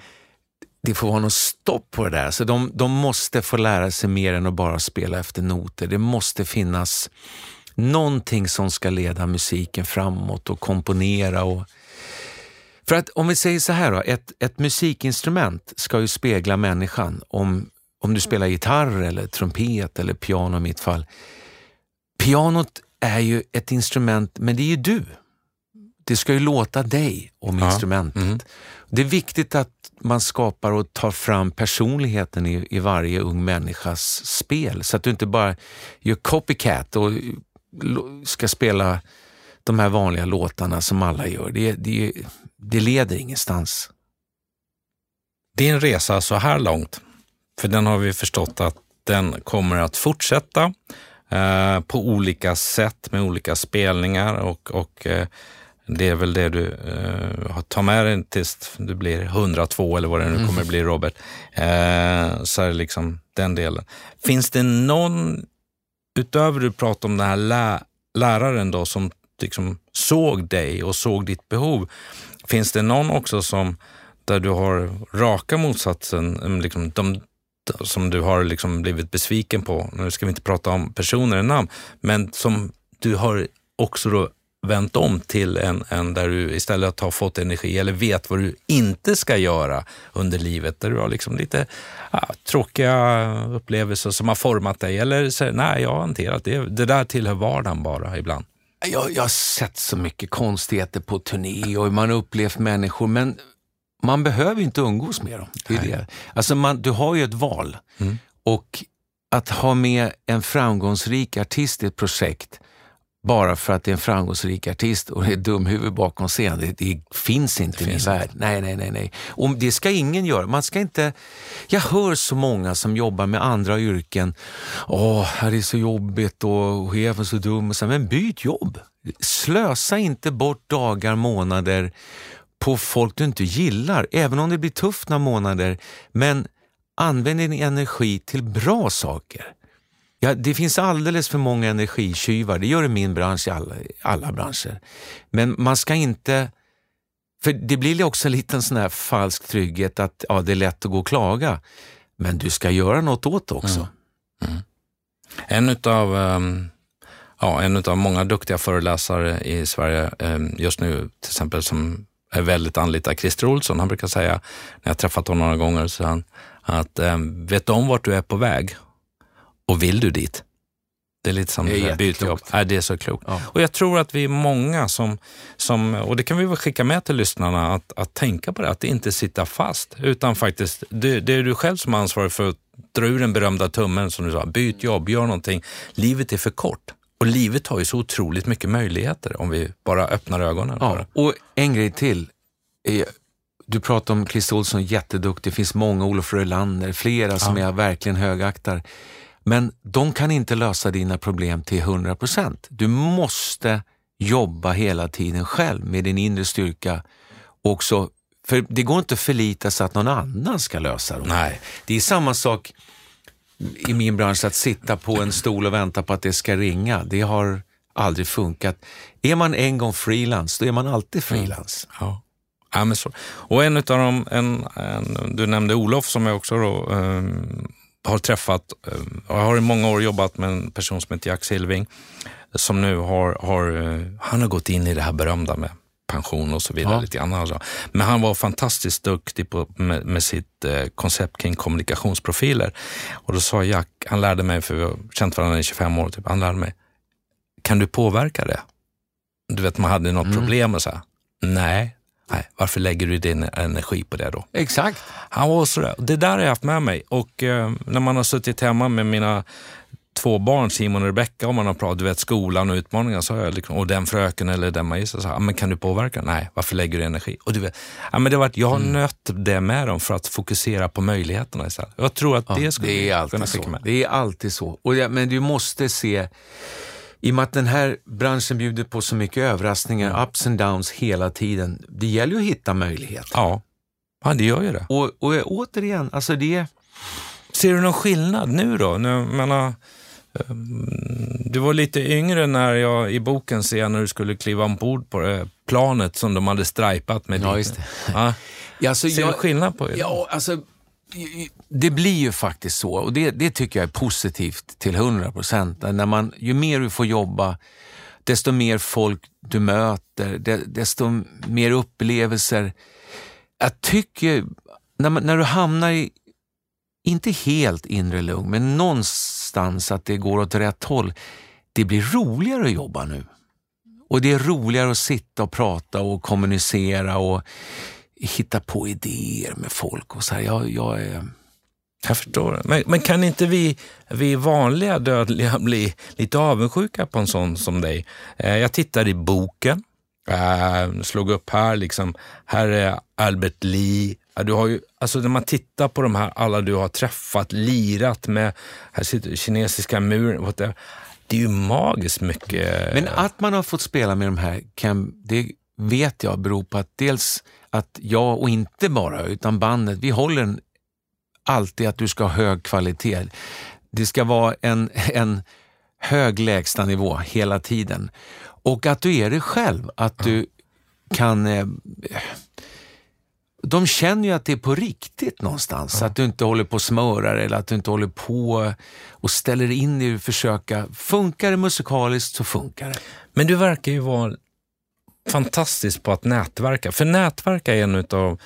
det får vara något stopp på det där. Så de, de måste få lära sig mer än att bara spela efter noter. Det måste finnas någonting som ska leda musiken framåt och komponera. Och... För att om vi säger så här då, ett, ett musikinstrument ska ju spegla människan. Om om du spelar gitarr eller trumpet eller piano i mitt fall. Pianot är ju ett instrument, men det är ju du. Det ska ju låta dig om ja. instrumentet. Mm. Det är viktigt att man skapar och tar fram personligheten i, i varje ung människas spel. Så att du inte bara gör copycat och ska spela de här vanliga låtarna som alla gör. Det, det, det leder ingenstans. Din resa så här långt för den har vi förstått att den kommer att fortsätta eh, på olika sätt med olika spelningar och, och eh, det är väl det du eh, tar med dig tills du blir 102 eller vad det nu mm. kommer bli Robert. Eh, så är liksom den delen. Finns det någon, utöver du pratar om den här lä läraren då som liksom såg dig och såg ditt behov, finns det någon också som där du har raka motsatsen, liksom de, som du har liksom blivit besviken på, nu ska vi inte prata om personer och namn, men som du har också då vänt om till en, en där du istället har fått energi eller vet vad du inte ska göra under livet, där du har liksom lite ja, tråkiga upplevelser som har format dig eller säger nej, jag har hanterat det. Det där tillhör vardagen bara ibland. Jag, jag har sett så mycket konstigheter på turné och man har upplevt människor, men man behöver inte umgås med dem. Det är det. Alltså man, du har ju ett val. Mm. Och att ha med en framgångsrik artist i ett projekt bara för att det är en framgångsrik artist och det är dumhuvud bakom scenen, det, det finns inte det i min värld. Nej, nej, nej. nej. Och det ska ingen göra. Man ska inte... Jag hör så många som jobbar med andra yrken. Åh, det är så jobbigt och chefen är så dum. Men byt jobb. Slösa inte bort dagar, månader på folk du inte gillar, även om det blir tufft några månader. Men använd din energi till bra saker. Ja, det finns alldeles för många energitjuvar, det gör det i min bransch, i alla, alla branscher. Men man ska inte... För det blir också en liten sån här falsk trygghet att ja, det är lätt att gå och klaga. Men du ska göra något åt det också. Mm. Mm. En utav um, ja, en utav många duktiga föreläsare i Sverige um, just nu, till exempel som är väldigt anlitad. Christer Olsson, han brukar säga, när jag träffat honom några gånger, så han, att ehm, vet du om vart du är på väg och vill du dit? Det är lite som det är byta jobb. Nej, det är så klokt. Ja. Och jag tror att vi är många som, som, och det kan vi väl skicka med till lyssnarna, att, att tänka på det, att inte sitta fast, utan faktiskt, det, det är du själv som är ansvarig för att dra ur den berömda tummen som du sa, byt jobb, gör någonting. Livet är för kort Och livet har ju så otroligt mycket möjligheter om vi bara öppnar ögonen. Ja, och en grej till. Du pratar om Christer Olsson, jätteduktig. Det finns många, Olof Rölander, flera som jag verkligen högaktar. Men de kan inte lösa dina problem till 100 procent. Du måste jobba hela tiden själv med din inre styrka. Också, för det går inte att förlita sig att någon annan ska lösa dem. Nej. Det är samma sak i min bransch att sitta på en stol och vänta på att det ska ringa. Det har aldrig funkat. Är man en gång frilans, då är man alltid frilans. Ja. Ja, men så. Och en utav dem, en, en, du nämnde Olof som jag också då, ehm, har träffat. jag har i många år jobbat med en person som heter Jack Silving som nu har, har, eh, han har gått in i det här berömda med pension och så vidare. Ja. lite grann. Alltså. Men han var fantastiskt duktig på, med, med sitt eh, koncept kring kommunikationsprofiler. Och då sa Jack, han lärde mig, för vi har känt varandra i 25 år, typ, han lärde mig, kan du påverka det? Du vet, man hade något Mm. problem och så här, nej, nej, varför lägger du din energi på det då? Exakt. Han var sådär. Det där har jag haft med mig och eh, när man har suttit hemma med mina två barn, Simon och Rebecka, och man har pratat, du vet skolan och utmaningar, så jag liksom, och den fröken eller den magistern, så här, "Ah, men kan du påverka? Nej, varför lägger du energi? Och du vet, ja, men det har varit, jag har Mm. nött det med dem för att fokusera på möjligheterna istället. Jag tror att det skulle det är kunna alltid skicka så. med. Det är alltid så. Och ja, men du måste se, i och med att den här branschen bjuder på så mycket överraskningar, ups and downs hela tiden. Det gäller ju att hitta möjligheter. Ja. ja, det gör ju det. Och, och återigen, alltså det Ser du någon skillnad nu då? Nu, jag menar, ehm, du var lite yngre när jag i boken ser när du skulle kliva ombord på det planet som de hade stripat med Ja, just det. Ja. Alltså, Ser du skillnad på det? Ja, alltså, det blir ju faktiskt så och det, det tycker jag är positivt till 100 procent. Ju mer du får jobba, desto mer folk du möter, desto mer upplevelser. Jag tycker, när, man, när du hamnar i, inte helt inre lugn, men någonstans att det går åt rätt håll, det blir roligare att jobba nu. Och det är roligare att sitta och prata och kommunicera och hitta på idéer med folk. och så här. Jag, jag är... Jag förstår. Men, men kan inte vi, vi vanliga dödliga bli lite avundsjuka på en sån som dig? Eh, jag tittade i boken, eh, slog upp här, liksom, här är Albert Lee. Du har ju, alltså när man tittar på de här alla du har träffat, lirat med, här sitter kinesiska muren, det är ju magiskt mycket. Men att man har fått spela med de här, kan, det vet jag beror på att dels att jag, och inte bara, utan bandet, vi håller alltid att du ska ha hög kvalitet. Det ska vara en, en hög lägstanivå hela tiden. Och att du är dig själv, att du kan... Eh, de känner ju att det är på riktigt någonstans, att du inte håller på och smörar eller att du inte håller på och ställer in dig och försöka. Funkar det musikaliskt så funkar det. Men du verkar ju vara fantastisk på att nätverka. För nätverka är en av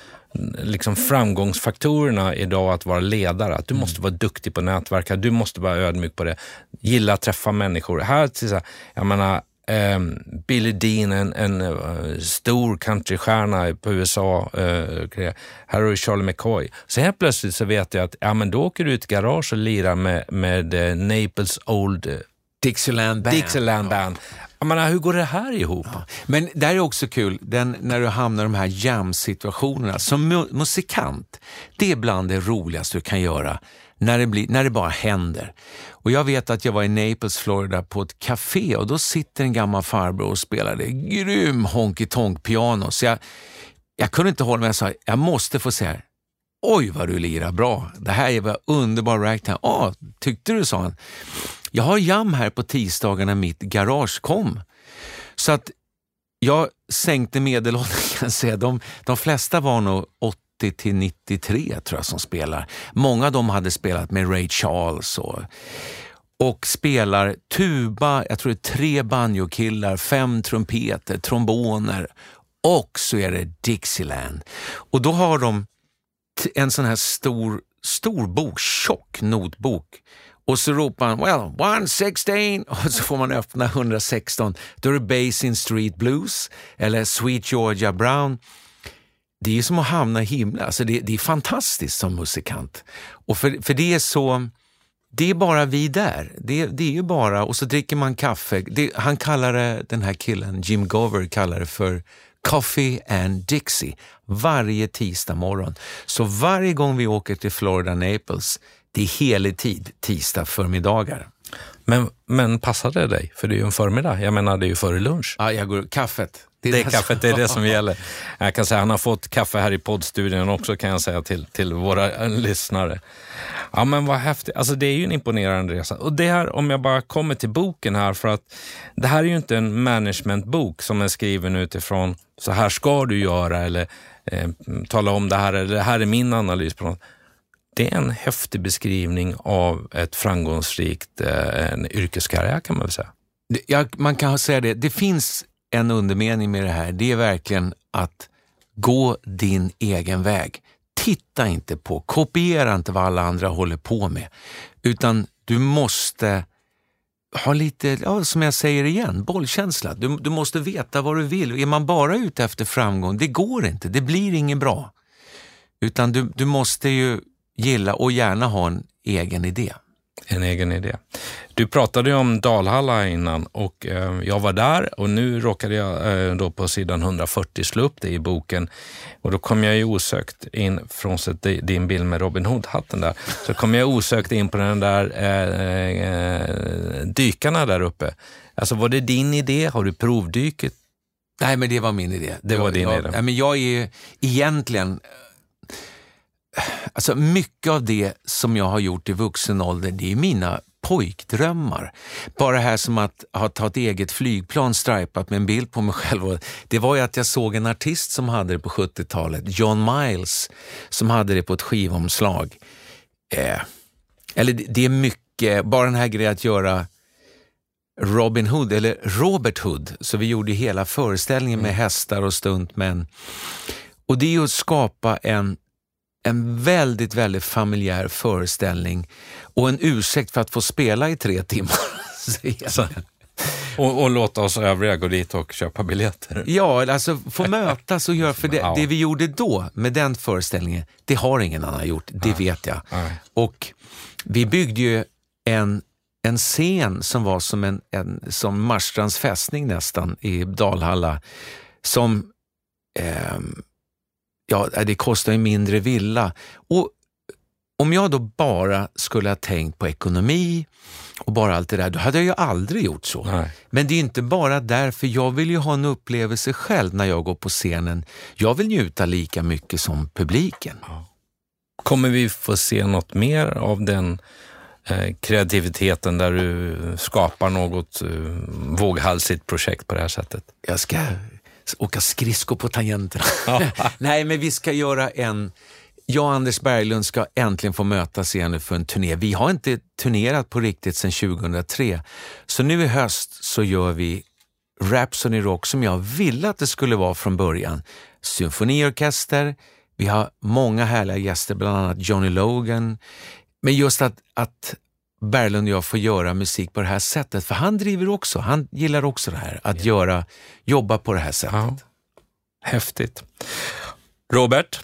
liksom framgångsfaktorerna idag att vara ledare. Att du måste vara duktig på att nätverka, du måste vara ödmjuk på det. Gilla att träffa människor. Här, till så här, jag menar, ehm, Billy Dean, en, en eh, stor countrystjärna på USA. eh, här har du Charlie McCoy. Så helt plötsligt så vet jag att ja, men då åker du ut i garage och lirar med, med eh, Naples Old Dixieland Band. Dixieland Band. Jag menar, hur går det här ihop? Men det här är också kul, den, när du hamnar i de här jam-situationerna. Som mu- musikant, det är bland det roligaste du kan göra när det, blir, när det bara händer. Och Jag vet att jag var i Naples, Florida på ett café och då sitter en gammal farbror och spelade grym honky tonk piano. Så jag, jag kunde inte hålla mig, jag sa jag måste få säga Oj vad du lirar bra, det här är bara underbar ragtime. Ah, tyckte du, sa han. Jag har jam här på tisdagar när mitt garage kom. Så att jag sänkte medelåldern kan jag säga. De, de flesta var nog 80 till 93 tror jag som spelar. Många av dem hade spelat med Ray Charles och, och spelar tuba, jag tror det är tre banjokillar, fem trumpeter, tromboner och så är det Dixieland. Och då har de en sån här stor, stor bok, tjock notbok. Och så ropar han well, 116 och så får man öppna 116. Då är det Basin Street Blues eller Sweet Georgia Brown. Det är som att hamna i himlen. Alltså det, det är fantastiskt som musikant. Och för, för det är så det är bara vi där. Det, det är ju bara, och så dricker man kaffe. Det, han kallar det, den här killen, Jim Gover, kallar det för Coffee and Dixie varje tisdag morgon. Så varje gång vi åker till Florida Naples, det är helig tid, tisdag förmiddagar. Men, men passar det dig? För det är ju en förmiddag. Jag menar, det är ju före lunch. Ja, jag går, kaffet. Det är, det är kaffet, det är det som gäller. Jag kan säga han har fått kaffe här i poddstudion också kan jag säga till, till våra lyssnare. Ja men vad häftigt, alltså det är ju en imponerande resa. Och det här, om jag bara kommer till boken här, för att det här är ju inte en managementbok som är skriven utifrån så här ska du göra eller eh, tala om det här eller det här är min analys på något. Det är en häftig beskrivning av ett framgångsrikt eh, en yrkeskarriär kan man väl säga. Ja, man kan säga det. Det finns en undermening med det här. Det är verkligen att gå din egen väg. Titta inte på, kopiera inte vad alla andra håller på med, utan du måste ha lite, ja, som jag säger igen, bollkänsla. Du, du måste veta vad du vill. Är man bara ute efter framgång, det går inte, det blir inget bra. Utan du, du måste ju gilla och gärna ha en egen idé. En egen idé. Du pratade ju om Dalhalla innan och eh, jag var där och nu råkade jag eh, då på sidan 140 slå upp det i boken och då kom jag ju osökt in, frånsett din bild med Robin Hood-hatten där, så kom jag osökt in på den där eh, dykarna där uppe. Alltså var det din idé? Har du provdyket? Nej, men det var min idé. Det var din jag, idé? Ja, men jag är egentligen Alltså mycket av det som jag har gjort i vuxen ålder, det är mina pojkdrömmar. Bara här som att ha tagit eget flygplan stripat med en bild på mig själv. Det var ju att jag såg en artist som hade det på 70-talet, John Miles, som hade det på ett skivomslag. Eh, eller det är mycket, bara den här grejen att göra Robin Hood, eller Robert Hood, så vi gjorde hela föreställningen med mm. hästar och stuntmän. Och det är att skapa en en väldigt, väldigt familjär föreställning och en ursäkt för att få spela i tre timmar. och, och, låta oss övriga gå dit och köpa biljetter. Ja, alltså få mötas och göra, för det, det, vi gjorde då med den föreställningen, det har ingen annan gjort, det Nej. vet jag. Nej. Och vi byggde ju en, en scen som var som, en, en, som Marstrands fästning nästan i Dalhalla, som eh, ja, det kostar ju mindre villa. Och om jag då bara skulle ha tänkt på ekonomi och bara allt det där, då hade jag ju aldrig gjort så. Nej. Men det är inte bara därför, jag vill ju ha en upplevelse själv när jag går på scenen. Jag vill njuta lika mycket som publiken. Ja. Kommer vi få se något mer av den eh, kreativiteten där du skapar något eh, våghalsigt projekt på det här sättet? Jag ska åka skridsko på tangenterna. Nej, men vi ska göra en... Jag och Anders Berglund ska äntligen få mötas igen för en turné. Vi har inte turnerat på riktigt sedan 2003. Så nu i höst så gör vi Rhapsody Rock som jag ville att det skulle vara från början. Symfoniorkester, vi har många härliga gäster, bland annat Johnny Logan. Men just att, att Berglund och jag får göra musik på det här sättet. För han driver också, han gillar också det här, att göra, jobba på det här sättet. Ja. Häftigt. Robert,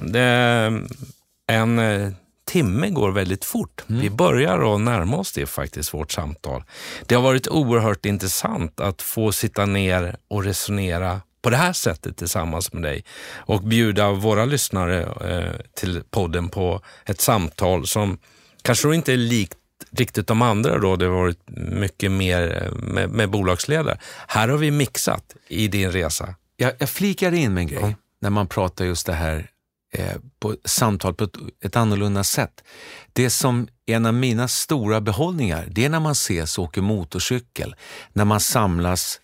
en eh, timme går väldigt fort. Mm. Vi börjar att närma oss det faktiskt, vårt samtal. Det har varit oerhört intressant att få sitta ner och resonera på det här sättet tillsammans med dig och bjuda våra lyssnare eh, till podden på ett samtal som kanske inte är likt riktigt de andra då, det har varit mycket mer eh, med, med bolagsledare. Här har vi mixat i din resa. Jag, jag flikar in med en grej ja. när man pratar just det här eh, på samtal på ett, ett annorlunda sätt. Det som är en av mina stora behållningar, det är när man ses och åker motorcykel, när man samlas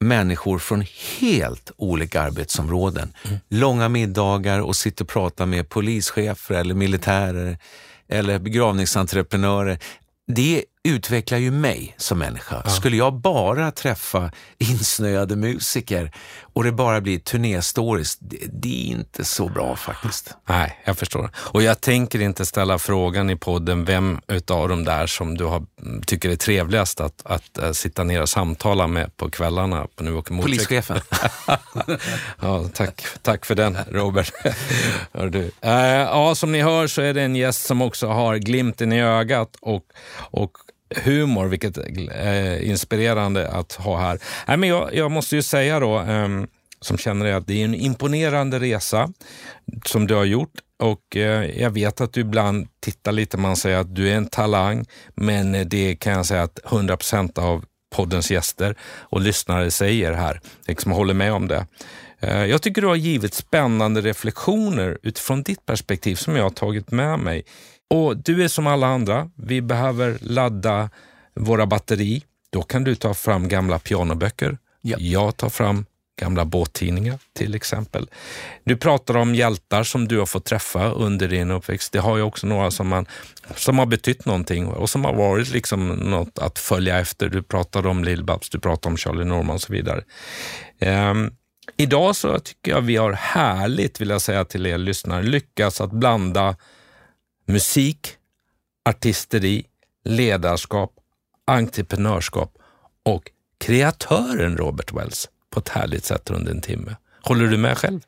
människor från helt olika arbetsområden. Mm. Långa middagar och sitter och pratar med polischefer eller militärer eller begravningsentreprenörer. Det är utvecklar ju mig som människa. Ja. Skulle jag bara träffa insnöade musiker och det bara blir turnéstories, det, det, är inte så bra faktiskt. Nej, jag förstår. Och jag tänker inte ställa frågan i podden vem utav de där som du har, tycker är trevligast att, att uh, sitta ner och samtala med på kvällarna på Nu åker Polischefen. ja, tack, tack för den Robert. du. Uh, ja, som ni hör så är det en gäst som också har glimten i ögat och, och humor, vilket är inspirerande att ha här. Nej, men jag, jag måste ju säga då, ehm, som känner det, att det är en imponerande resa som du har gjort och eh, jag vet att du ibland tittar lite, man säger att du är en talang, men eh, det kan jag säga att 100 procent av poddens gäster och lyssnare säger här, liksom håller med om det. Eh, jag tycker du har givit spännande reflektioner utifrån ditt perspektiv som jag har tagit med mig och du är som alla andra. Vi behöver ladda våra batteri. Då kan du ta fram gamla pianoböcker. Ja. Jag tar fram gamla båttidningar till exempel. Du pratar om hjältar som du har fått träffa under din uppväxt. Det har ju också några som, man, som har betytt någonting och som har varit liksom något att följa efter. Du pratade om Lill-Babs, du pratade om Charlie Norman och så vidare. Um, idag så tycker jag vi har härligt, vill jag säga till er lyssnare, lyckats att blanda musik, artisteri, ledarskap, entreprenörskap och kreatören Robert Wells på ett härligt sätt under en timme. Håller du med själv?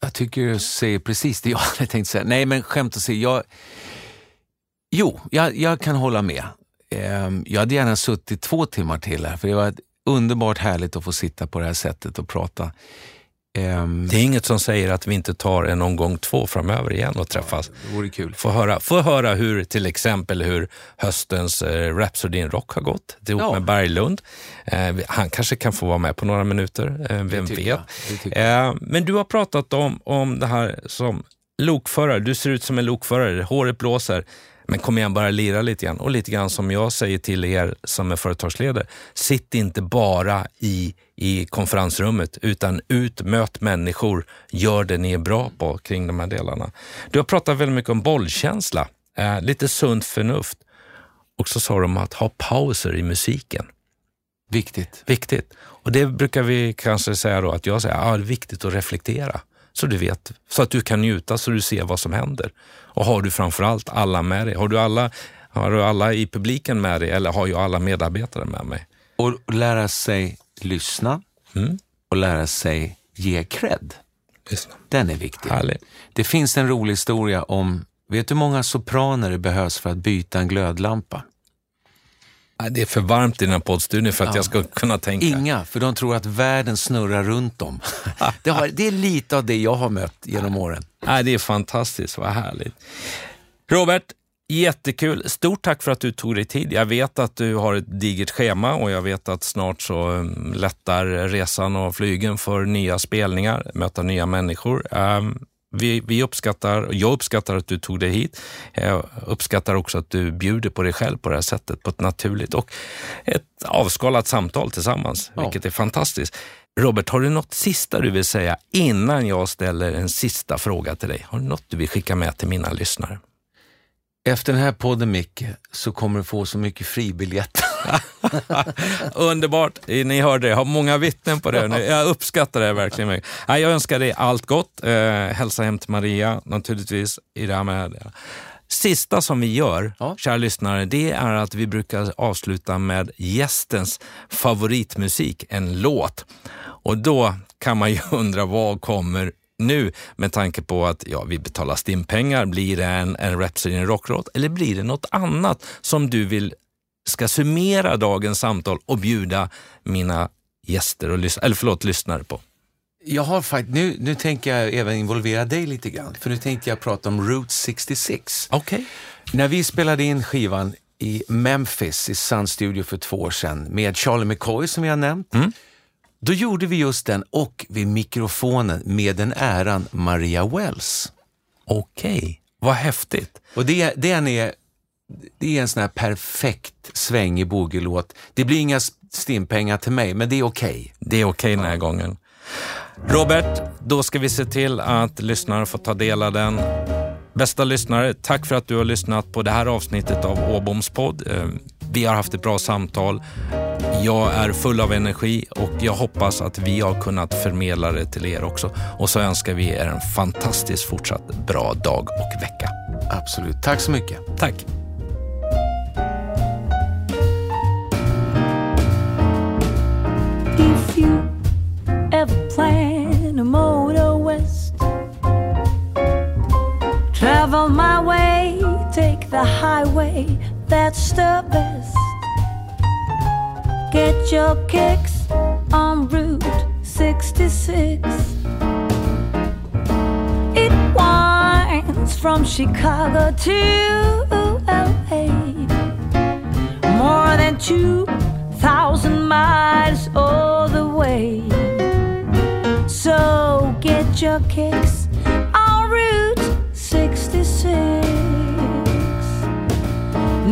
Jag tycker du säger precis det jag hade tänkt säga. Nej, men skämt åsido. Jag... Jo, jag, jag kan hålla med. Ehm, jag hade gärna suttit två timmar till här, för det var underbart härligt att få sitta på det här sättet och prata. Um, det är inget som säger att vi inte tar en omgång två framöver igen och träffas. Ja, det vore kul. Få höra, få höra hur till exempel hur höstens eh, Rhapsody in Rock har gått ihop ja. med Berglund. Eh, han kanske kan få vara med på några minuter, eh, vem vet. Eh, men du har pratat om, om det här som lokförare. Du ser ut som en lokförare, håret blåser. Men kom igen, bara lira lite grann. Och lite grann som jag säger till er som är företagsledare, sitt inte bara i, i konferensrummet, utan ut, möt människor, gör det ni är bra på kring de här delarna. Du har pratat väldigt mycket om bollkänsla, eh, lite sunt förnuft. Och så sa de att ha pauser i musiken. Viktigt. Viktigt. Och det brukar vi kanske säga då, att jag säger att ah, det är viktigt att reflektera så du vet, så att du kan njuta så du ser vad som händer. Och har du framförallt alla med dig, har du alla, har du alla i publiken med dig eller har jag alla medarbetare med mig? Och lära sig lyssna mm. och lära sig ge cred. Lyssna. Den är viktig. Härligt. Det finns en rolig historia om, vet du hur många sopraner det behövs för att byta en glödlampa? Det är för varmt i den här poddstudion för att ja. jag ska kunna tänka. Inga, för de tror att världen snurrar runt dem. det, har, det är lite av det jag har mött genom åren. Nej, det är fantastiskt, vad härligt. Robert, jättekul. Stort tack för att du tog dig tid. Jag vet att du har ett digert schema och jag vet att snart så um, lättar resan och flygen för nya spelningar, möta nya människor. Um, vi, vi uppskattar, jag uppskattar att du tog dig hit. Jag uppskattar också att du bjuder på dig själv på det här sättet, på ett naturligt och ett avskalat samtal tillsammans, ja. vilket är fantastiskt. Robert, har du något sista du vill säga innan jag ställer en sista fråga till dig? Har du något du vill skicka med till mina lyssnare? Efter den här podden Micke, så kommer du få så mycket fribiljetter. Underbart! Ni hörde det, jag har många vittnen på det. Jag uppskattar det verkligen. Mycket. Jag önskar dig allt gott. Eh, hälsa hem till Maria naturligtvis i det här med Sista som vi gör, ja. kära lyssnare, det är att vi brukar avsluta med gästens favoritmusik, en låt. Och då kan man ju undra vad kommer nu med tanke på att ja, vi betalar stimpengar. Blir det en, en Rhapsody in Rockroad eller blir det något annat som du vill ska summera dagens samtal och bjuda mina gäster och eller förlåt, lyssnare på? Jag har faktiskt, nu, nu tänker jag även involvera dig lite grann, för nu tänkte jag prata om Route 66. Okay. När vi spelade in skivan i Memphis i Sun Studio för två år sedan med Charlie McCoy som jag nämnt, mm. Då gjorde vi just den och vid mikrofonen med den äran Maria Wells. Okej, okay. vad häftigt. Och det, den är, det är en sån här perfekt svängig boogielåt. Det blir inga stimpengar till mig, men det är okej. Okay. Det är okej okay den här gången. Robert, då ska vi se till att lyssnare får ta del av den. Bästa lyssnare, tack för att du har lyssnat på det här avsnittet av Åboms podd. Eh, vi har haft ett bra samtal. Jag är full av energi och jag hoppas att vi har kunnat förmedla det till er också. Och så önskar vi er en fantastiskt fortsatt bra dag och vecka. Absolut. Tack så mycket. Tack. you ever plan a motor west? Travel my way, take the highway, that's the best. Get your kicks on Route 66. It winds from Chicago to LA. More than two thousand miles all the way. So get your kicks on Route 66.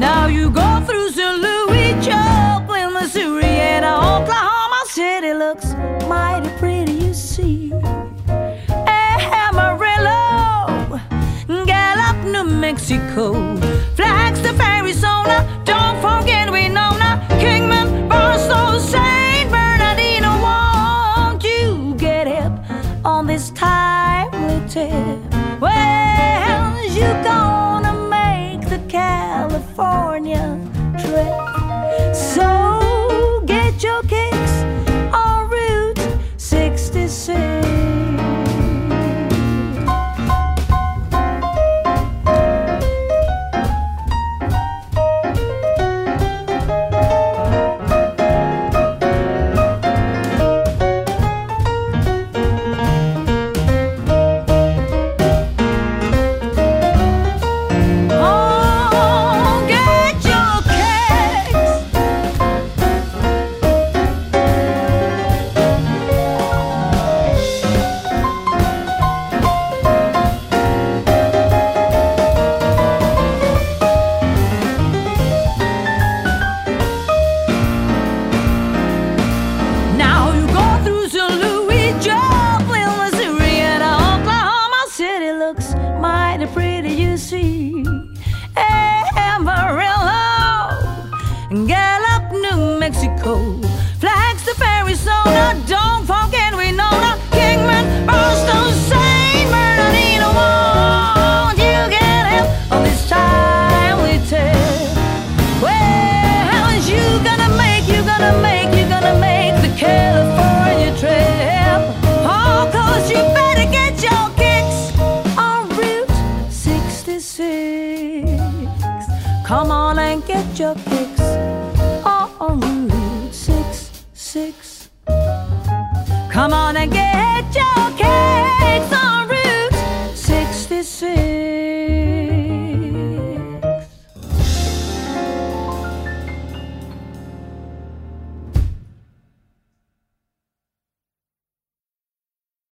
Now you go through St. Louis, Joplin, Missouri, and Oklahoma City looks mighty pretty, you see. Amarillo, Gallup, New Mexico, Flagstaff, Arizona, don't forget we know Winona.